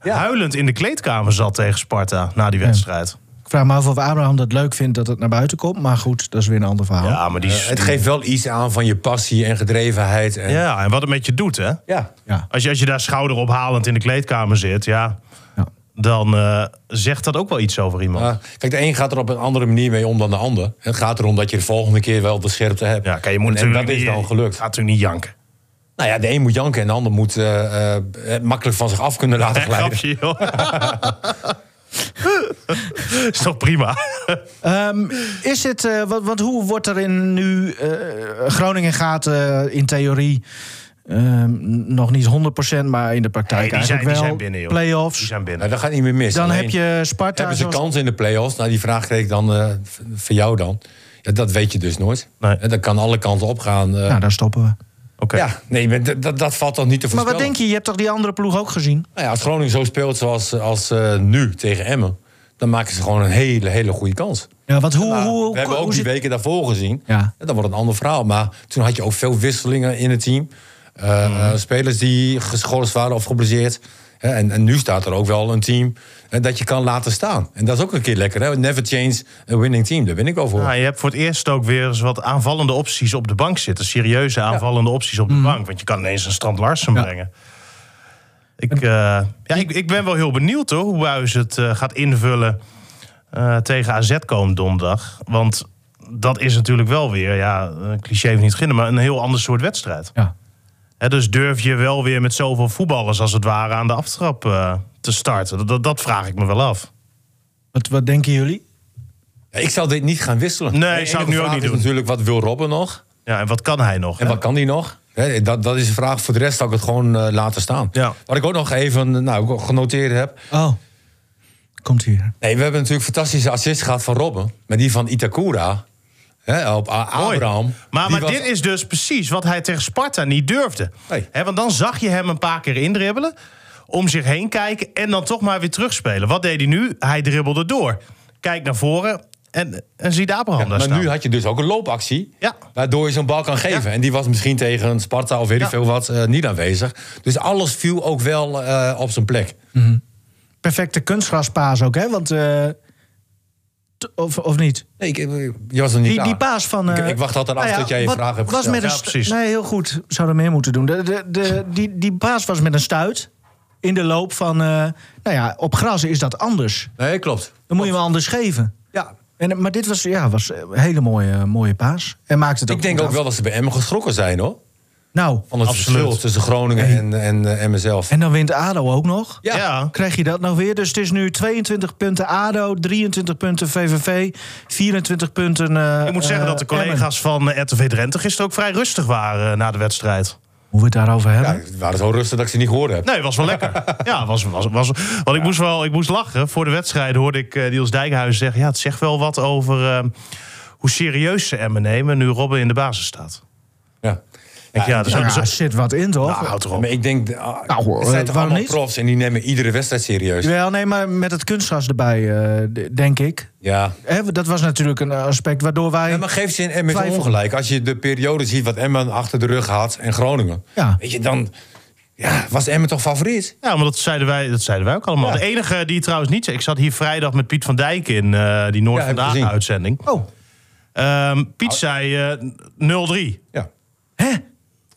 huilend in de kleedkamer zat tegen Sparta na die wedstrijd. Vraag me af of Abraham dat leuk vindt dat het naar buiten komt. Maar goed, dat is weer een ander verhaal. Ja, maar die... Eh, het geeft wel iets aan van je passie en gedrevenheid. En, ja, en wat het met je doet, hè? ja. Ja. Als je, als je daar schouderophalend in de kleedkamer zit, ja... Ja. dan eh, zegt dat ook wel iets over iemand. Kijk, de een gaat er op een andere manier mee om dan de ander. Het gaat erom dat je de volgende keer wel de scherpte hebt. Ja, kijk, je moet en, dat is dan gelukt. Gaat natuurlijk niet janken. Nou ja, de een moet janken en de ander moet eh, eh, makkelijk van zich af kunnen laten glijden. Grapje, joh. is toch prima? Ehm, is het, eh, wat, wat, hoe wordt er in nu... eh, Groningen gaat eh, in theorie ehm, nog niet 100%, maar in de praktijk Nee, die zijn- eigenlijk die wel. zijn binnen, joh. Play-offs. Die zijn binnen. Nou, dat gaat niet meer mis. Dan Alleen, heb je Sparta. Hebben ze zoals- kans in de play-offs? Nou, die vraag kreeg ik dan eh, v- voor jou dan. Ja, dat weet je dus nooit. Nee. Dat kan alle kanten opgaan. eh. Nou, daar stoppen we. Oké. Ja, nee, maar dat- dat, dat valt toch niet te Maar voorspellen. wat denk je? Je hebt toch die andere ploeg ook gezien? Nou ja, als Groningen zo speelt zoals als, eh, nu tegen Emmen... dan maken ze gewoon een hele, hele goede kans. Ja, wat, hoe, Maar hoe, we hebben ook hoe die zit- weken daarvoor gezien. Ja. En dan wordt het een ander verhaal. Maar toen had je ook veel wisselingen in het team. Eh, eh, spelers die geschorst waren of geblesseerd. Hè, en, en nu staat er ook wel een team dat je kan laten staan. En dat is ook een keer lekker. Hè? Never change a winning team. Daar ben ik over. Nou, je hebt voor het eerst ook weer eens wat aanvallende opties op de bank zitten. Serieuze aanvallende opties op de bank. Want je kan ineens een Strand Larsen Ja. brengen. Ik, eh, ja, ik, ik ben wel heel benieuwd hoor, hoe Buis het eh, gaat invullen eh, tegen AZ komend donderdag. Want dat is natuurlijk wel weer, ja, een cliché heeft niet beginnen, maar een heel ander soort wedstrijd. Ja. Hè, dus durf je wel weer met zoveel voetballers als het ware aan de aftrap eh, te starten? Dat, dat, dat vraag ik me wel af. Wat, wat denken jullie? Ja, ik zal dit niet gaan wisselen. Nee, De zou ik enige nu ook vraag niet is doen. natuurlijk, wat wil Robben nog? Ja, en wat kan hij nog? En hè? wat kan die nog? Hè, dat, dat is een vraag. Voor de rest zal ik het gewoon eh, laten staan. Ja. Wat ik ook nog even nou, genoteerd heb. Oh, komt hier. Nee, we hebben natuurlijk fantastische assist gehad van Robben. Maar die van Itakura. Op A- Mooi. Abraham. Maar, die maar was- dit is dus precies wat hij tegen Sparta niet durfde. Nee. Want dan zag je hem een paar keer indribbelen. Om zich heen kijken en dan toch maar weer terugspelen. Wat deed hij nu? Hij dribbelde door. Kijk naar voren en, en ziet Abraham Ja, daar maar staan. nu had je dus ook een loopactie. Ja. Waardoor je zo'n bal kan geven. En die was misschien tegen Sparta of weet ik Ja. veel wat eh, niet aanwezig. Dus alles viel ook wel eh, op zijn plek. Perfecte kunstgraspaas ook, hè? Want, eh, of, of niet? Nee, ik, je was er niet Die, klaar. die paas van... Ik- eh, ik wacht altijd af tot jij je wat vraag hebt was gesteld. met een precies. Nee, heel goed. Zouden meer moeten doen. De, de, de, die, die paas was met een stuit. In de loop van... eh, nou ja, op gras is dat anders. Nee, klopt. Dan moet je hem anders geven. Ja. En, maar dit was, ja, was een hele mooie, mooie paas. En maakt het ook Ik denk ook af. wel dat ze bij Emmen geschrokken zijn, hoor. Nou, Van het Absoluut. verschil tussen Groningen en, en uh, Emmen zelf. en dan wint ADO ook nog. Ja. Ja. Krijg je dat nog weer? Dus het is nu 22 punten ADO, 23 punten VVV, 24 punten eh Ik moet zeggen eh, dat de Emmen. collega's van eh, RTV Drenthe gisteren ook vrij rustig waren eh, na de wedstrijd. Hoe we het daarover Ja, hebben. het waren zo rustig dat ik ze niet gehoord heb. Nee, was wel lekker. Ja, was, was, was, want ik moest wel ik moest lachen. Voor de wedstrijd hoorde ik eh, Niels Dijkhuizen zeggen... ja, het zegt wel wat over eh, hoe serieus ze Emmen nemen... nu Robben in de basis staat. Ja. Denk, ja, dus- Ja, er zit wat in, toch? nou, houd erop. Maar ik denk, ah, Nou, hoor, zijn eh, toch allemaal niet? profs en die nemen iedere wedstrijd serieus. Wel, nee, maar met het kunstgras erbij, eh, denk ik. Ja. Hè, dat was natuurlijk een aspect waardoor wij... Ja, maar geef ze in Emmen Twijfel. ongelijk. Als je de periode ziet wat Emmen achter de rug had en Groningen. Ja. Weet je, dan ja, was Emmen toch favoriet? Ja, maar dat zeiden wij, dat zeiden wij ook allemaal. Ja. De enige die trouwens niet... Ik zat hier vrijdag met Piet van Dijk in eh, die Noord ik Vandaag uitzending. Oh, Ehm, Piet zei eh 0-3. Ja. hè?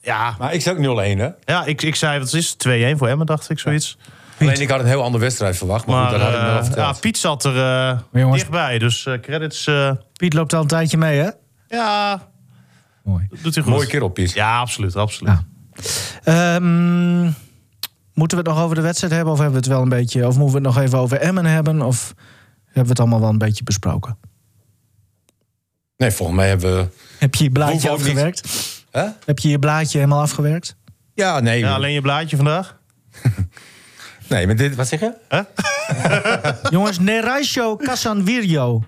Ja, Maar ik zeg ook 0-1, hè? ja ik, ik zei, wat is het? 2-1 voor Emmen, dacht ik, zoiets. Alleen ik had een heel andere wedstrijd verwacht. Maar, Maar goed, dat had ik me wel eh, verteld. ja, Piet zat er eh, jongens- dichtbij, dus eh, credits... eh, Piet loopt al een tijdje mee, hè? ja, Mooi. doet hij goed. Mooie kerel, Piet. Ja, absoluut, absoluut. Ja. Ehm, moeten we het nog over de wedstrijd hebben? Of hebben we het wel een beetje... Of moeten we het nog even over Emmen hebben? Of hebben we het allemaal wel een beetje besproken? Nee, volgens mij hebben we... Heb je je blaadje ook niet. Heb je je blaadje helemaal afgewerkt? Ja, nee. Ja, alleen je blaadje vandaag? Nee, maar dit, wat zeg je? Jongens, Neraisho Casanvirio.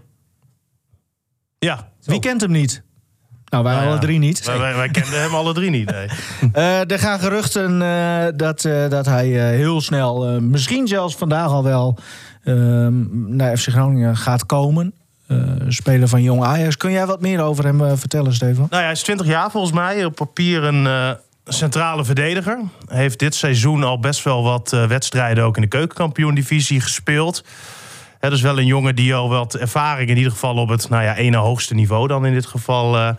Ja. Wie kent hem niet? Nou, wij Nou ja. alle drie niet. Wij, wij, wij kenden hem alle drie niet, nee. Eh, er gaan geruchten eh, dat, eh, dat hij eh, heel snel, eh, misschien zelfs vandaag al wel, eh, naar FC Groningen gaat komen. Eh, speler van Jong Ajax. Kun jij wat meer over hem eh, vertellen, Stefan? Nou hij is 20 jaar volgens mij. Op papier een eh, centrale verdediger. Heeft dit seizoen al best wel wat wedstrijden ook in de keukenkampioen-divisie gespeeld. Het is wel een jongen die al wat ervaring in ieder geval op het nou ja, ene hoogste niveau dan in dit geval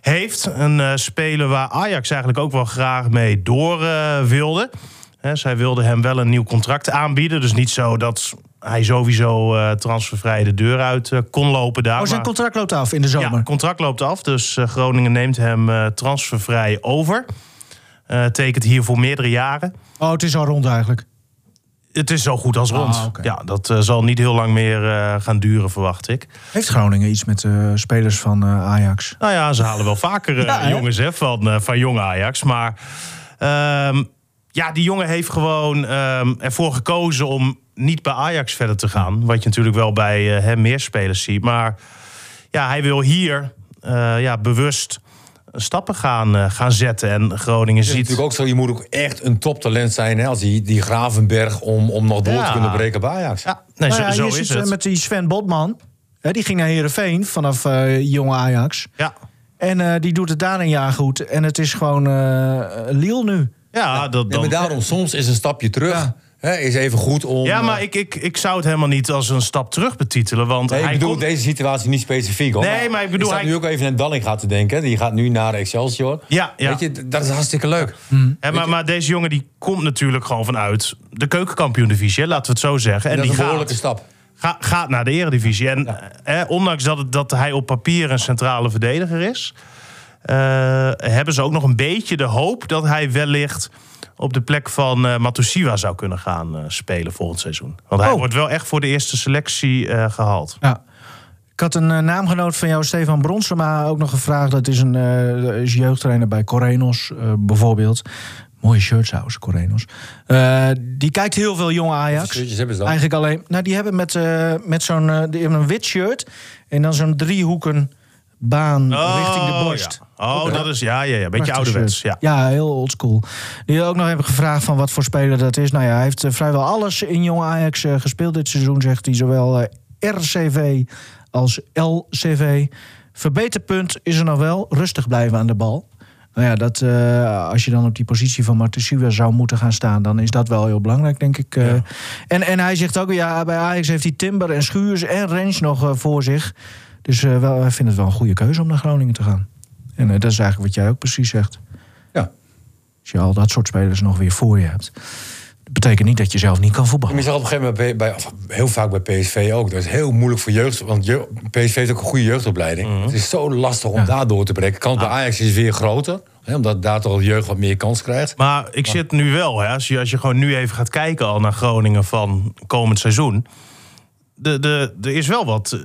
heeft. Een speler waar Ajax eigenlijk ook wel graag mee door wilde. Zij wilden hem wel een nieuw contract aanbieden. Dus niet zo dat hij sowieso eh, transfervrij de deur uit eh, kon lopen daar. Oh, zijn maar- contract loopt af in de zomer. ja, contract loopt af, dus eh, Groningen neemt hem transfervrij over. Tekent hier voor meerdere jaren. Oh, het is al rond eigenlijk. Het is zo goed als rond. Ah, oké. Ja, dat zal niet heel lang meer gaan duren, verwacht ik. Heeft Groningen iets met spelers van Ajax? Nou ja, ze halen wel vaker Ja, jongens hè, van, van jong Ajax. Maar ehm, ja, die jongen heeft gewoon ehm, ervoor gekozen om niet bij Ajax verder te gaan. Wat je natuurlijk wel bij eh, hem meer spelers ziet. Maar ja, hij wil hier eh, ja, bewust stappen gaan, eh, gaan zetten. En Groningen is ziet... natuurlijk ook zo, je moet ook echt een toptalent zijn... Hè, als die, die Gravenberg om, om nog door Ja. te kunnen breken bij Ajax. Ja, nee, Nou zo, ja, zo hier is eh, het. met die Sven Botman. Hè, die ging naar Heerenveen vanaf eh jonge Ajax. Ja. En eh, die doet het daar een jaar goed. En het is gewoon eh Liel nu. Ja, dat, Nee, dan, maar daarom, soms is een stapje terug. Ja. Is even goed om... ja, maar eh, ik, ik, ik zou het helemaal niet als een stap terug betitelen. Want Nee, ik hij bedoel deze situatie niet specifiek. Hoor. Nee, maar ik bedoel, zat hij- nu ook even aan Dallinga te denken. Die gaat nu naar Excelsior. Ja, ja. Weet je, dat is hartstikke leuk. Hè, maar, maar deze jongen die komt natuurlijk gewoon vanuit de keukenkampioen-divisie, laten we het zo zeggen. En dat die is een behoorlijke gaat, stap. ga- gaat naar de eredivisie. En hè, ondanks dat, het, dat hij op papier een centrale verdediger is... eh, hebben ze ook nog een beetje de hoop dat hij wellicht op de plek van eh Matusiwa zou kunnen gaan eh, spelen volgend seizoen. Want hij Oh. wordt wel echt voor de eerste selectie eh, gehaald. Ja. Ik had een naamgenoot van jou, Stefan Bronsema, ook nog gevraagd. Dat is een eh, is jeugdtrainer bij Corenos, eh, bijvoorbeeld. Mooie shirts trouwens, Corenos. Eh, die kijkt heel veel jonge Ajax. hebben ze dan? Eigenlijk alleen. Nou, die hebben met, eh, met zo'n eh, die hebben een wit shirt en dan zo'n driehoeken baan richting de borst. Ja. Oh, dat is ja, ja, ja. Beetje ouderwets. Ja. ja, heel oldschool. Die ook nog hebben gevraagd van wat voor speler dat is. Nou ja, hij heeft eh, vrijwel alles in Jong Ajax eh, gespeeld dit seizoen, zegt hij. Zowel eh, RCV als LCV. Verbeterpunt is er nog wel. Rustig blijven aan de bal. Nou ja, dat, als je dan op die positie van Martensua zou moeten gaan staan... dan is dat wel heel belangrijk, denk ik. en, en hij zegt ook, ja, bij Ajax heeft hij Timber en Schuurs en Rens nog voor zich. Dus eh, wel, hij vindt het wel een goede keuze om naar Groningen te gaan. En eh, dat is eigenlijk wat jij ook precies zegt. Ja. Als je al dat soort spelers nog weer voor je hebt. Dat betekent niet dat je zelf niet kan voetballen. Je zag op een gegeven moment bij, bij, of heel vaak bij PSV ook. Dat is heel moeilijk voor jeugd. Want je, PSV heeft ook een goede jeugdopleiding. Het is zo lastig om daar door te breken. Kans bij Ajax is weer groter. Hè, omdat daar toch de jeugd wat meer kans krijgt. Maar ik zit nu wel, hè, als, je, als je gewoon nu even gaat kijken al naar Groningen van komend seizoen. De, de, er is wel wat.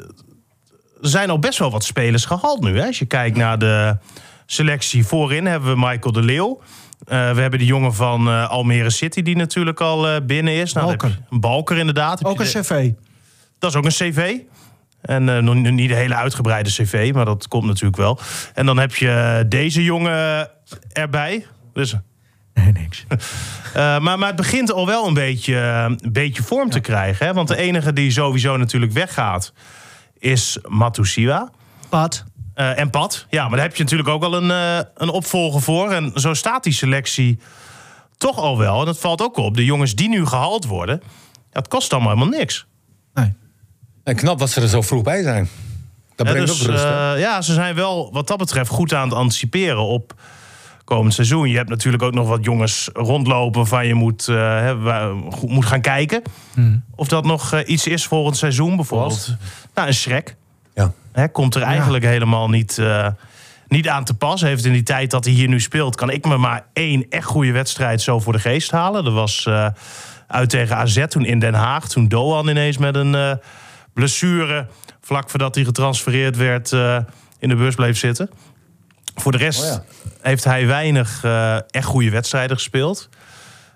Er zijn al best wel wat spelers gehaald nu. Hè. Als je kijkt naar de selectie voorin, hebben we Michael de Leeuw. Eh, we hebben de jongen van eh, Almere City, die natuurlijk al eh, binnen is. Nou, Balker. een Balker, inderdaad. Ook een cv. dat is ook een cv. En nog niet- een hele uitgebreide cv, maar dat komt natuurlijk wel. En dan heb je deze jongen erbij. Dus Nee, niks. maar, maar het begint al wel een beetje, een beetje vorm te krijgen. Hè? Want de enige die sowieso natuurlijk weggaat is Matusiwa. Pat. Eh, en Pat. Ja, maar daar heb je natuurlijk ook al een, eh, een opvolger voor. En zo staat die selectie toch al wel. En dat valt ook op. De jongens die nu gehaald worden, ja, het kost allemaal helemaal niks. Nee. En knap dat ze er zo vroeg bij zijn. Dat Ja, brengt dus, ook rust. eh, ja, ze zijn wel wat dat betreft goed aan het anticiperen op komend seizoen. Je hebt natuurlijk ook nog wat jongens rondlopen van je moet, eh, goed moet gaan kijken. Of dat nog eh, iets is volgend seizoen. Bijvoorbeeld nou, een Schrek. ja. Hè, komt er eigenlijk helemaal niet, eh, niet aan te pas. Heeft in die tijd dat hij hier nu speelt... kan ik me maar één echt goede wedstrijd zo voor de geest halen. Dat was eh, uit tegen AZ toen in Den Haag. Toen Doan ineens met een eh, blessure... vlak voordat hij getransfereerd werd eh, in de bus bleef zitten. Voor de rest Oh ja. heeft hij weinig eh, echt goede wedstrijden gespeeld.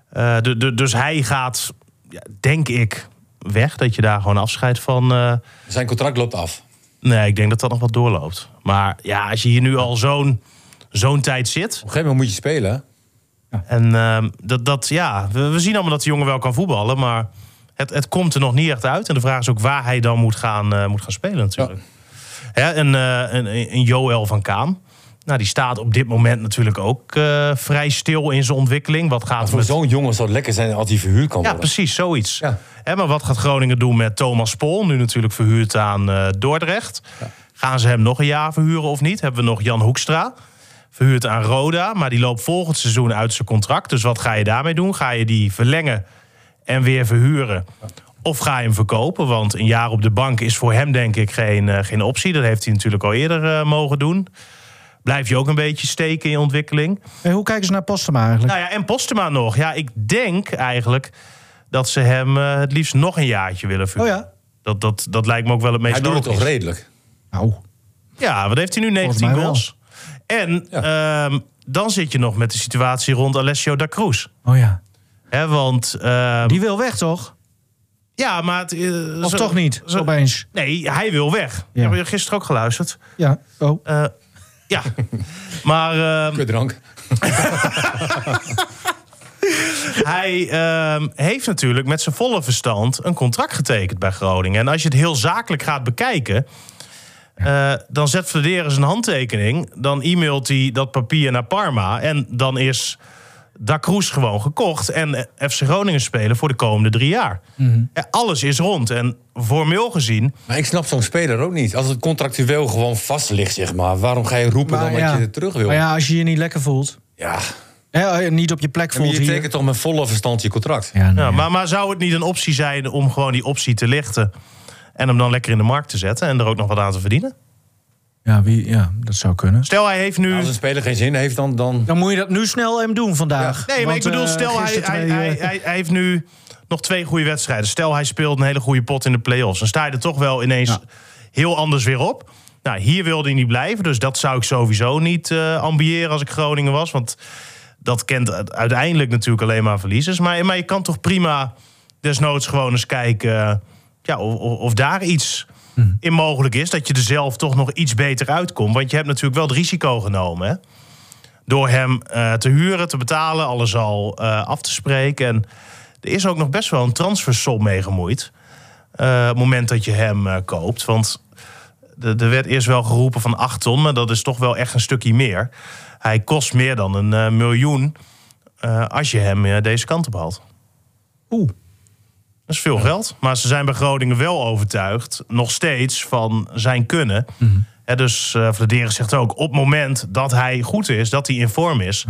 Eh, de, de, dus hij gaat, ja, denk ik, weg. Dat je daar gewoon afscheid van... eh, Zijn contract loopt af. Nee, ik denk dat dat nog wat doorloopt. Maar ja, als je hier nu al zo'n zo'n tijd zit. Op een gegeven moment moet je spelen. En ehm, dat, dat, ja, we, we zien allemaal dat de jongen wel kan voetballen. Maar het, het komt er nog niet echt uit. En de vraag is ook waar hij dan moet gaan, moet gaan spelen natuurlijk. Hè, en eh, een, een Joël van Kaan. Nou, die staat op dit moment natuurlijk ook eh, vrij stil in zijn ontwikkeling. Wat gaat Voor met zo'n jongen zou het lekker zijn als hij verhuurd kan Ja, worden. precies, zoiets. Ja. Hè, maar wat gaat Groningen doen met Thomas Pol? Nu natuurlijk verhuurd aan eh, Dordrecht. Gaan ze hem nog een jaar verhuren of niet? Hebben we nog Jan Hoekstra. Verhuurd aan Roda, maar die loopt volgend seizoen uit zijn contract. Dus wat ga je daarmee doen? Ga je die verlengen en weer verhuren? Of ga je hem verkopen? Want een jaar op de bank is voor hem denk ik geen, eh, geen optie. Dat heeft hij natuurlijk al eerder mogen doen. Blijf je ook een beetje steken in je ontwikkeling. Hey, hoe kijken ze naar Postema eigenlijk? Nou ja, en Postema nog. Ja, ik denk eigenlijk dat ze hem eh, het liefst nog een jaartje willen Oh vullen. ja? Dat, dat, dat lijkt me ook wel het meest Hij doet het toch redelijk. Nou, Ja, wat heeft hij nu? 19 mij wel. goals. En ehm, dan zit je nog met de situatie rond Alessio da Cruz. oh ja. Hè, want ehm, Die wil weg, toch? ja, maar het, eh, Of zo- toch niet, zo- opeens? Nee, hij wil weg. Ja. Heb je gisteren ook geluisterd? Ja. Oh. Eh, ja, maar ehm, Kutdrank. hij ehm, heeft natuurlijk met zijn volle verstand een contract getekend bij Groningen. En als je het heel zakelijk gaat bekijken, eh, dan zet Vladeren zijn handtekening, dan e-mailt hij dat papier naar Parma en dan is Da Cruz gewoon gekocht en FC Groningen spelen voor de komende drie jaar. Ja, alles is rond en formeel gezien Maar ik snap zo'n speler ook niet. Als het contractueel gewoon vast ligt, zeg maar. Waarom ga je roepen dan ja. dat je het terug wil? Maar ja, als je je niet lekker voelt. Ja. Hè, niet op je plek Ja, maar voelt je hier. tekent toch met volle verstand je contract? Ja, nee, Ja, ja. maar, maar zou het niet een optie zijn om gewoon die optie te lichten en hem dan lekker in de markt te zetten en er ook nog wat aan te verdienen? Ja, wie, ja, dat zou kunnen. Stel, hij heeft nu. Als een speler geen zin heeft, dan... dan... Dan moet je dat nu snel hem doen vandaag. Nee, maar Want, ik bedoel, eh, stel hij, hij, twee, hij, eh, hij, hij heeft nu nog twee goede wedstrijden. Stel, hij speelt een hele goede pot in de play-offs. Dan sta je er toch wel ineens Ja. heel anders weer op. Nou, hier wilde hij niet blijven. Dus dat zou ik sowieso niet eh, ambiëren als ik Groningen was. Want dat kent uiteindelijk natuurlijk alleen maar verliezers. Maar, maar je kan toch prima desnoods gewoon eens kijken... ja, of- of daar iets in mogelijk is. Dat je er zelf toch nog iets beter uitkomt. Want je hebt natuurlijk wel het risico genomen, hè? door hem eh, te huren, te betalen, alles al eh, af te spreken. En er is ook nog best wel een transfersom mee gemoeid. eh, op het moment dat je hem koopt. Want er werd eerst wel geroepen van 8 ton, maar dat is toch wel echt een stukje meer. Hij kost meer dan een miljoen als je hem deze kant op haalt. Oeh. Dat is veel geld. Maar ze zijn bij Groningen wel overtuigd, nog steeds, van zijn kunnen. Hè, dus eh Vladeren zegt ook, op het moment dat hij goed is, dat hij in vorm is...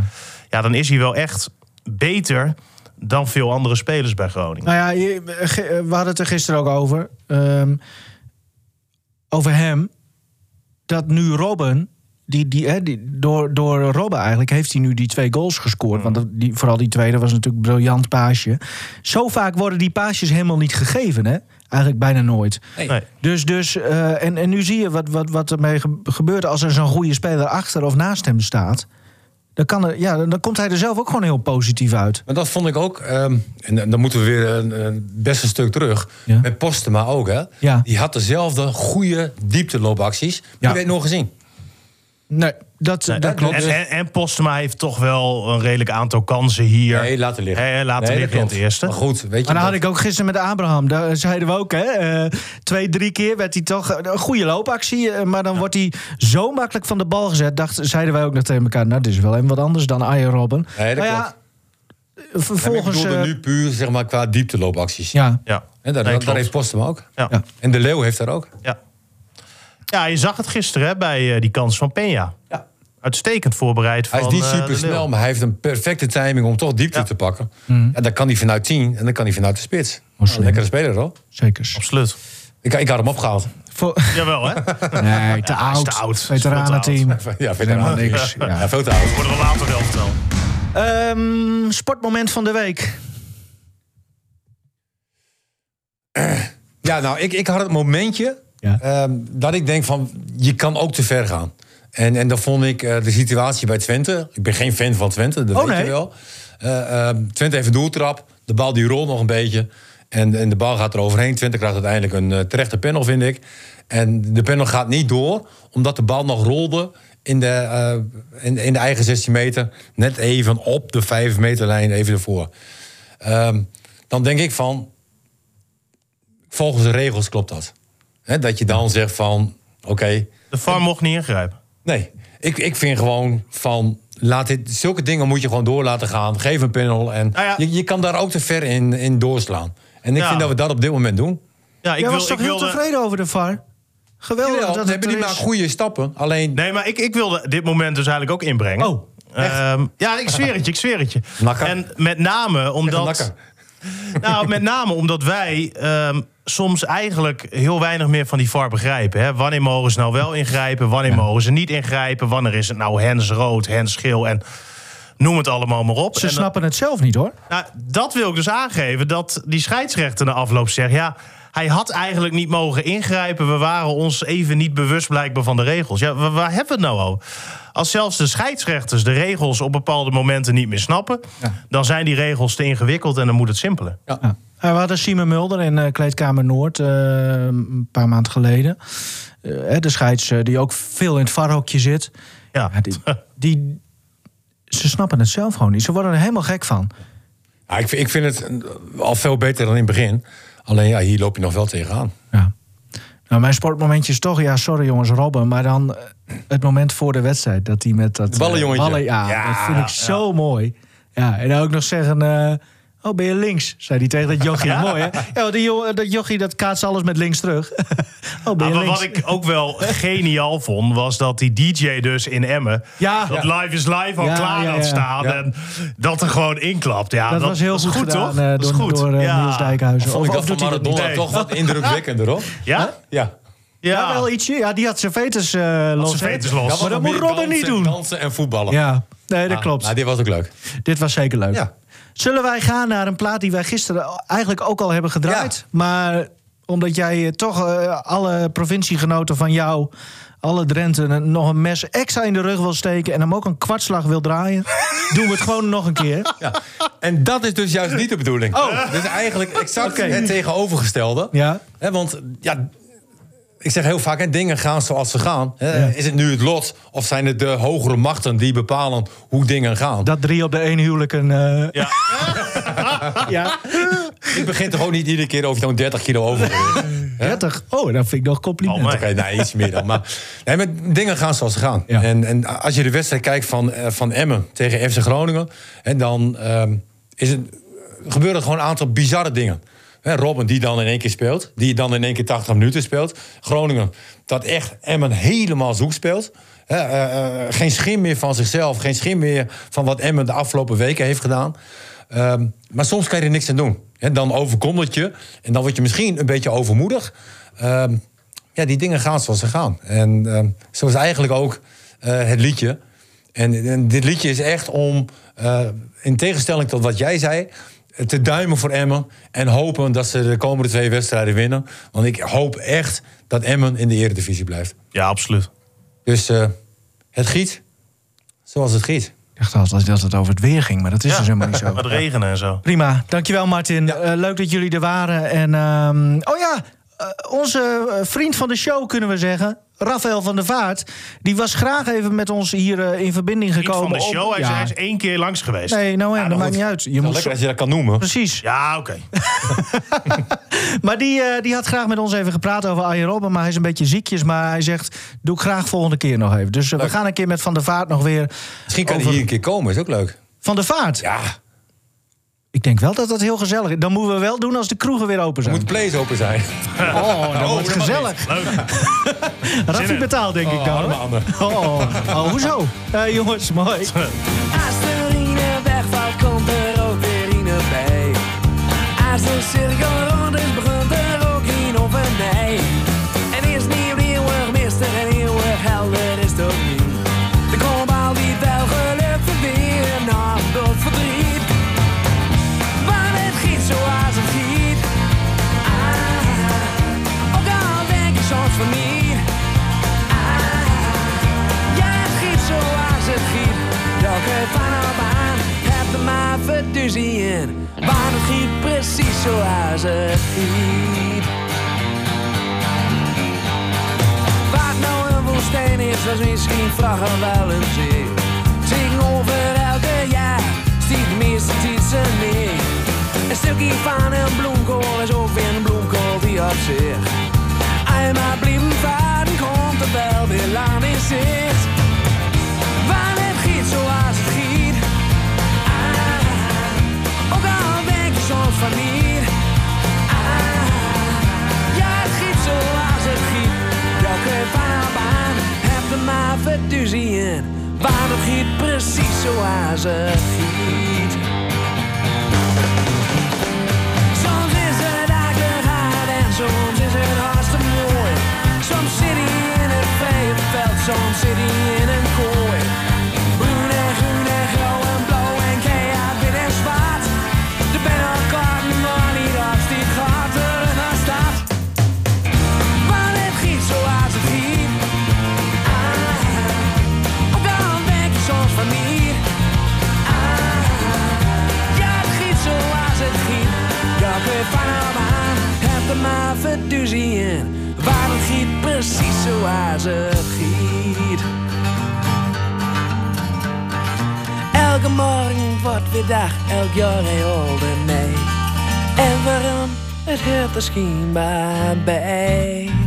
ja, dan is hij wel echt beter dan veel andere spelers bij Groningen. Nou ja, je- ge- we hadden het er gisteren ook over. Ehm, over hem. Dat nu Robben. Die, die, hè, die, door, door Robben eigenlijk heeft hij nu die twee goals gescoord. Want dat- die, vooral die tweede was natuurlijk een briljant paasje. Zo vaak worden die paasjes helemaal niet gegeven, hè? Eigenlijk bijna nooit. Nee. Dus, dus eh, en, en nu zie je wat, wat, wat ermee ge- gebeurt als er zo'n goede speler achter of naast hem staat. Dan, kan er, ja, dan komt hij er zelf ook gewoon heel positief uit. Maar dat vond ik ook, ehm, en dan- moeten we weer een, een best een stuk terug. Ja. Met Postema ook, hè? Ja. Die had dezelfde goede diepteloopacties. Ja. die werd nog gezien. Nee, dat, Nee, dat klopt. En, en, en Postema heeft toch wel een redelijk aantal kansen hier. Nee, laten liggen. Hè, laten Nee, liggen in het eerste. Maar goed, weet je... Maar dan had ik ook gisteren met Abraham. Daar zeiden we ook, hè. eh, twee, drie keer werd hij toch een goede loopactie. eh, Maar dan wordt hij zo makkelijk van de bal gezet. Dacht, zeiden wij ook nog tegen elkaar. Nou, dit is wel een wat anders dan Arjen Robben. Nee, dat maar ja. Ja, ik vervolgens. bedoelde eh, nu puur zeg maar, qua diepteloopacties. ja, Ja, En daar, Nee, daar heeft Postema ook. Ja. Ja. En De Leeuw heeft daar ook. Ja. Ja, je zag het gisteren hè, bij eh, die kans van Peña. Ja. Uitstekend voorbereid van Hij is niet eh, super snel, maar hij heeft een perfecte timing om toch diepte Ja. te pakken. Mhm. En dan kan hij vanuit 10 en dan kan hij vanuit de spits. Nou, slim. lekkere speler hoor. zeker. Absoluut. Ik, ik had hem opgehaald. Voor, Jawel, hè? nee, te Ja, oud. te oud. Veteranenteam. Ja, vind Helemaal niks. Ja. Ja, veel te oud. Worden we later wel vertellen. Ehm, sportmoment van de week. Ja, nou, ik, ik had het momentje Ja. ehm, dat ik denk van, je kan ook te ver gaan. En, en dan vond ik eh, de situatie bij Twente. Ik ben geen fan van Twente, dat Oh, weet nee? je wel. Eh, ehm, Twente heeft een doeltrap. De bal die rolt nog een beetje. En, en de bal gaat er overheen. Twente krijgt uiteindelijk een eh, terechte panel, vind ik. En de panel gaat niet door, omdat de bal nog rolde in de, in, in de eigen 16 meter. Net even op de 5 meterlijn, even ervoor. Ehm, dan denk ik van, volgens de regels klopt dat. Hè, dat je dan zegt van, oké, De VAR mocht niet ingrijpen. nee. Ik, ik vind gewoon van, laat dit, zulke dingen moet je gewoon door laten gaan. Geef een panel en Nou ja. je, je kan daar ook te ver in, in doorslaan. En ik Ja. vind dat we dat op dit moment doen. Ja, ik Jij wil, was toch ik heel wilde, tevreden over de VAR? Geweldig dat hebben niet maar goede stappen. Alleen, Nee, maar ik, ik wilde dit moment dus eigenlijk ook inbrengen. Oh? Ehm, ja, ik zweer het je, ik zweer het je. Nakker. En met name omdat... Nou, met name omdat wij ehm, soms eigenlijk heel weinig meer van die VAR begrijpen. Hè? Wanneer mogen ze nou wel ingrijpen? Wanneer mogen ze niet ingrijpen? Wanneer is het nou hens rood, hens geel? En noem het allemaal maar op. Ze snappen het zelf niet, hoor. nou, dat wil ik dus aangeven. Dat die scheidsrechter na afloop zegt... ja, hij had eigenlijk niet mogen ingrijpen. We waren ons even niet bewust blijkbaar van de regels. Ja, wa- waar hebben we het nou over? Als zelfs de scheidsrechters de regels op bepaalde momenten niet meer snappen... dan zijn die regels te ingewikkeld en dan moet het simpeler. Ja. We hadden Simon Mulder in eh, Kleedkamer Noord eh, een paar maanden geleden. Eh, hè, de scheids eh, die ook veel in het varhokje zit. Ja. Ja, die, die, ze snappen het zelf gewoon niet. Ze worden er helemaal gek van. Ja, ik, vind- ik vind het eh, al veel beter dan in het begin. Alleen ja, hier loop je nog wel tegenaan. Ja. Nou, mijn sportmomentje is toch, ja, sorry jongens, Robben. Maar dan eh, het moment voor de wedstrijd. Dat hij met dat. Ballenjongetje. eh, ballen- ja, Ja, dat vind ik zo mooi. Ja, en dan ook nog zeggen. Oh, ben je links? Zei hij tegen dat jochie. Mooi, hè? Ja, want die, jo- dat jochie dat kaatst alles met links terug. oh, ben je Ah, maar links? wat ik ook wel geniaal vond, was dat die DJ dus in Emmen... Ja. dat Live is Live al Ja, klaar ja, had staan. Ja. En dat er gewoon inklapt. Ja, dat, was heel goed, gedaan, toch? eh, Dat is door, goed. door ja. Niels Dijkhuizen. Vond ik Of- dat van Maradona? Nee. toch wat indrukwekkender, hoor? Ja? Ja. Ja, wel ietsje. Ja, die had zijn veters eh los. veters los. Maar dat moet Robben niet doen. Dansen en voetballen. Ja, nee, dat Ah, klopt. Nou, dit was ook leuk. Dit was zeker leuk. Ja. Zullen wij gaan naar een plaat die wij gisteren eigenlijk ook al hebben gedraaid? Ja. Maar omdat jij eh, toch eh, alle provinciegenoten van jou, alle Drenthe, een- nog een mes extra in de rug wil steken en hem ook een kwartslag wil draaien, doen we het gewoon nog een keer. Ja. En dat is dus juist niet de bedoeling. Oh. Dus eigenlijk exact het tegenovergestelde. Ja. Want ja, ik zeg heel vaak, hè, dingen gaan zoals ze gaan. Hè. Is het nu het lot of zijn het de hogere machten die bepalen hoe dingen gaan? Dat drie op de één huwelijk een. eh, Ja. ja. Ik begin toch ook niet iedere keer over zo'n 30 kilo overgewicht. 30. Oh, dat vind ik nog compliment. Oh, Oké, nee, iets meer dan. Maar, nee, maar dingen gaan zoals ze gaan. Ja. En, en als je de wedstrijd kijkt van, eh, van Emmen tegen FC Groningen... En dan ehm, is het, gebeuren er gewoon een aantal bizarre dingen. Robben die dan in één keer speelt. Die dan in één keer 80 minuten speelt. Groningen dat echt Emmen helemaal zoek speelt. Eh, eh, geen schim meer van zichzelf. Geen schim meer van wat Emmen de afgelopen weken heeft gedaan. Ehm, maar soms kan je er niks aan doen. Dan overkomt het je. En dan word je misschien een beetje overmoedig. Ehm, ja, die dingen gaan zoals ze gaan. En ehm, zo is eigenlijk ook eh, het liedje. En, en dit liedje is echt om, in tegenstelling tot wat jij zei, te duimen voor Emmen. En hopen dat ze de komende twee wedstrijden winnen. Want ik hoop echt dat Emmen in de eredivisie blijft. ja, absoluut. Dus eh, het giet zoals het giet. Ik dacht altijd dat het over het weer ging, maar dat is Ja. dus helemaal niet zo. Met regenen en zo. Prima, dankjewel Martin. Eh, leuk dat jullie er waren. En, ehm, oh ja, eh, onze vriend van de show kunnen we zeggen, Rafael van der Vaart... die was graag even met ons hier eh, in verbinding Niet gekomen. van de show, hij is- ja. hij is één keer langs geweest. Nee, nou ja, Ja, dat maakt goed. niet uit. Je moet lekker als je dat kan noemen. Precies. Ja, oké. Maar die, eh, die had graag met ons even gepraat over Arjen Robben. Maar hij is een beetje ziekjes. Maar hij zegt, doe ik graag volgende keer nog even. Dus eh, we gaan een keer met Van der Vaart nog weer... Misschien kan hij hier een keer komen, is ook leuk. Van der Vaart? Ja, Ik denk wel dat dat heel gezellig is. Dan moeten we wel doen als de kroegen weer open zijn. moet plays open zijn. Oh, dat wordt dat gezellig. Leuk. Raffi betaalt, denk ik Oh, dan. arme. Oh, oh, hoezo? Eh, jongens, mooi. Als de urine wegvalt, komt er ook weer bij. Als in. Maar het giet precies zoals het giet. Wat nou een woestijn is, was misschien vragen wel een zee. Zing over elke jaar, stiet de meeste titsen neer. Een stukje van een bloemkool is ook weer een bloemkool die op zich. Eenmaal blijven varen, komt er wel weer lang in zicht. Denk je soms van niet. Ah, ja, het giet zoals het giet. Welke baan heb er maar in. Want het giet precies zoals het giet. Soms is het hard en soms is het hartstikke mooi. Soms zit hij in het vrije veld, soms zit hij in een kooi. Maar verduzien. Waar het giet precies zoals het giet. Elke morgen wordt weer dag, elk jaar heel nee. En waarom? Het hoort er schijnbaar bij.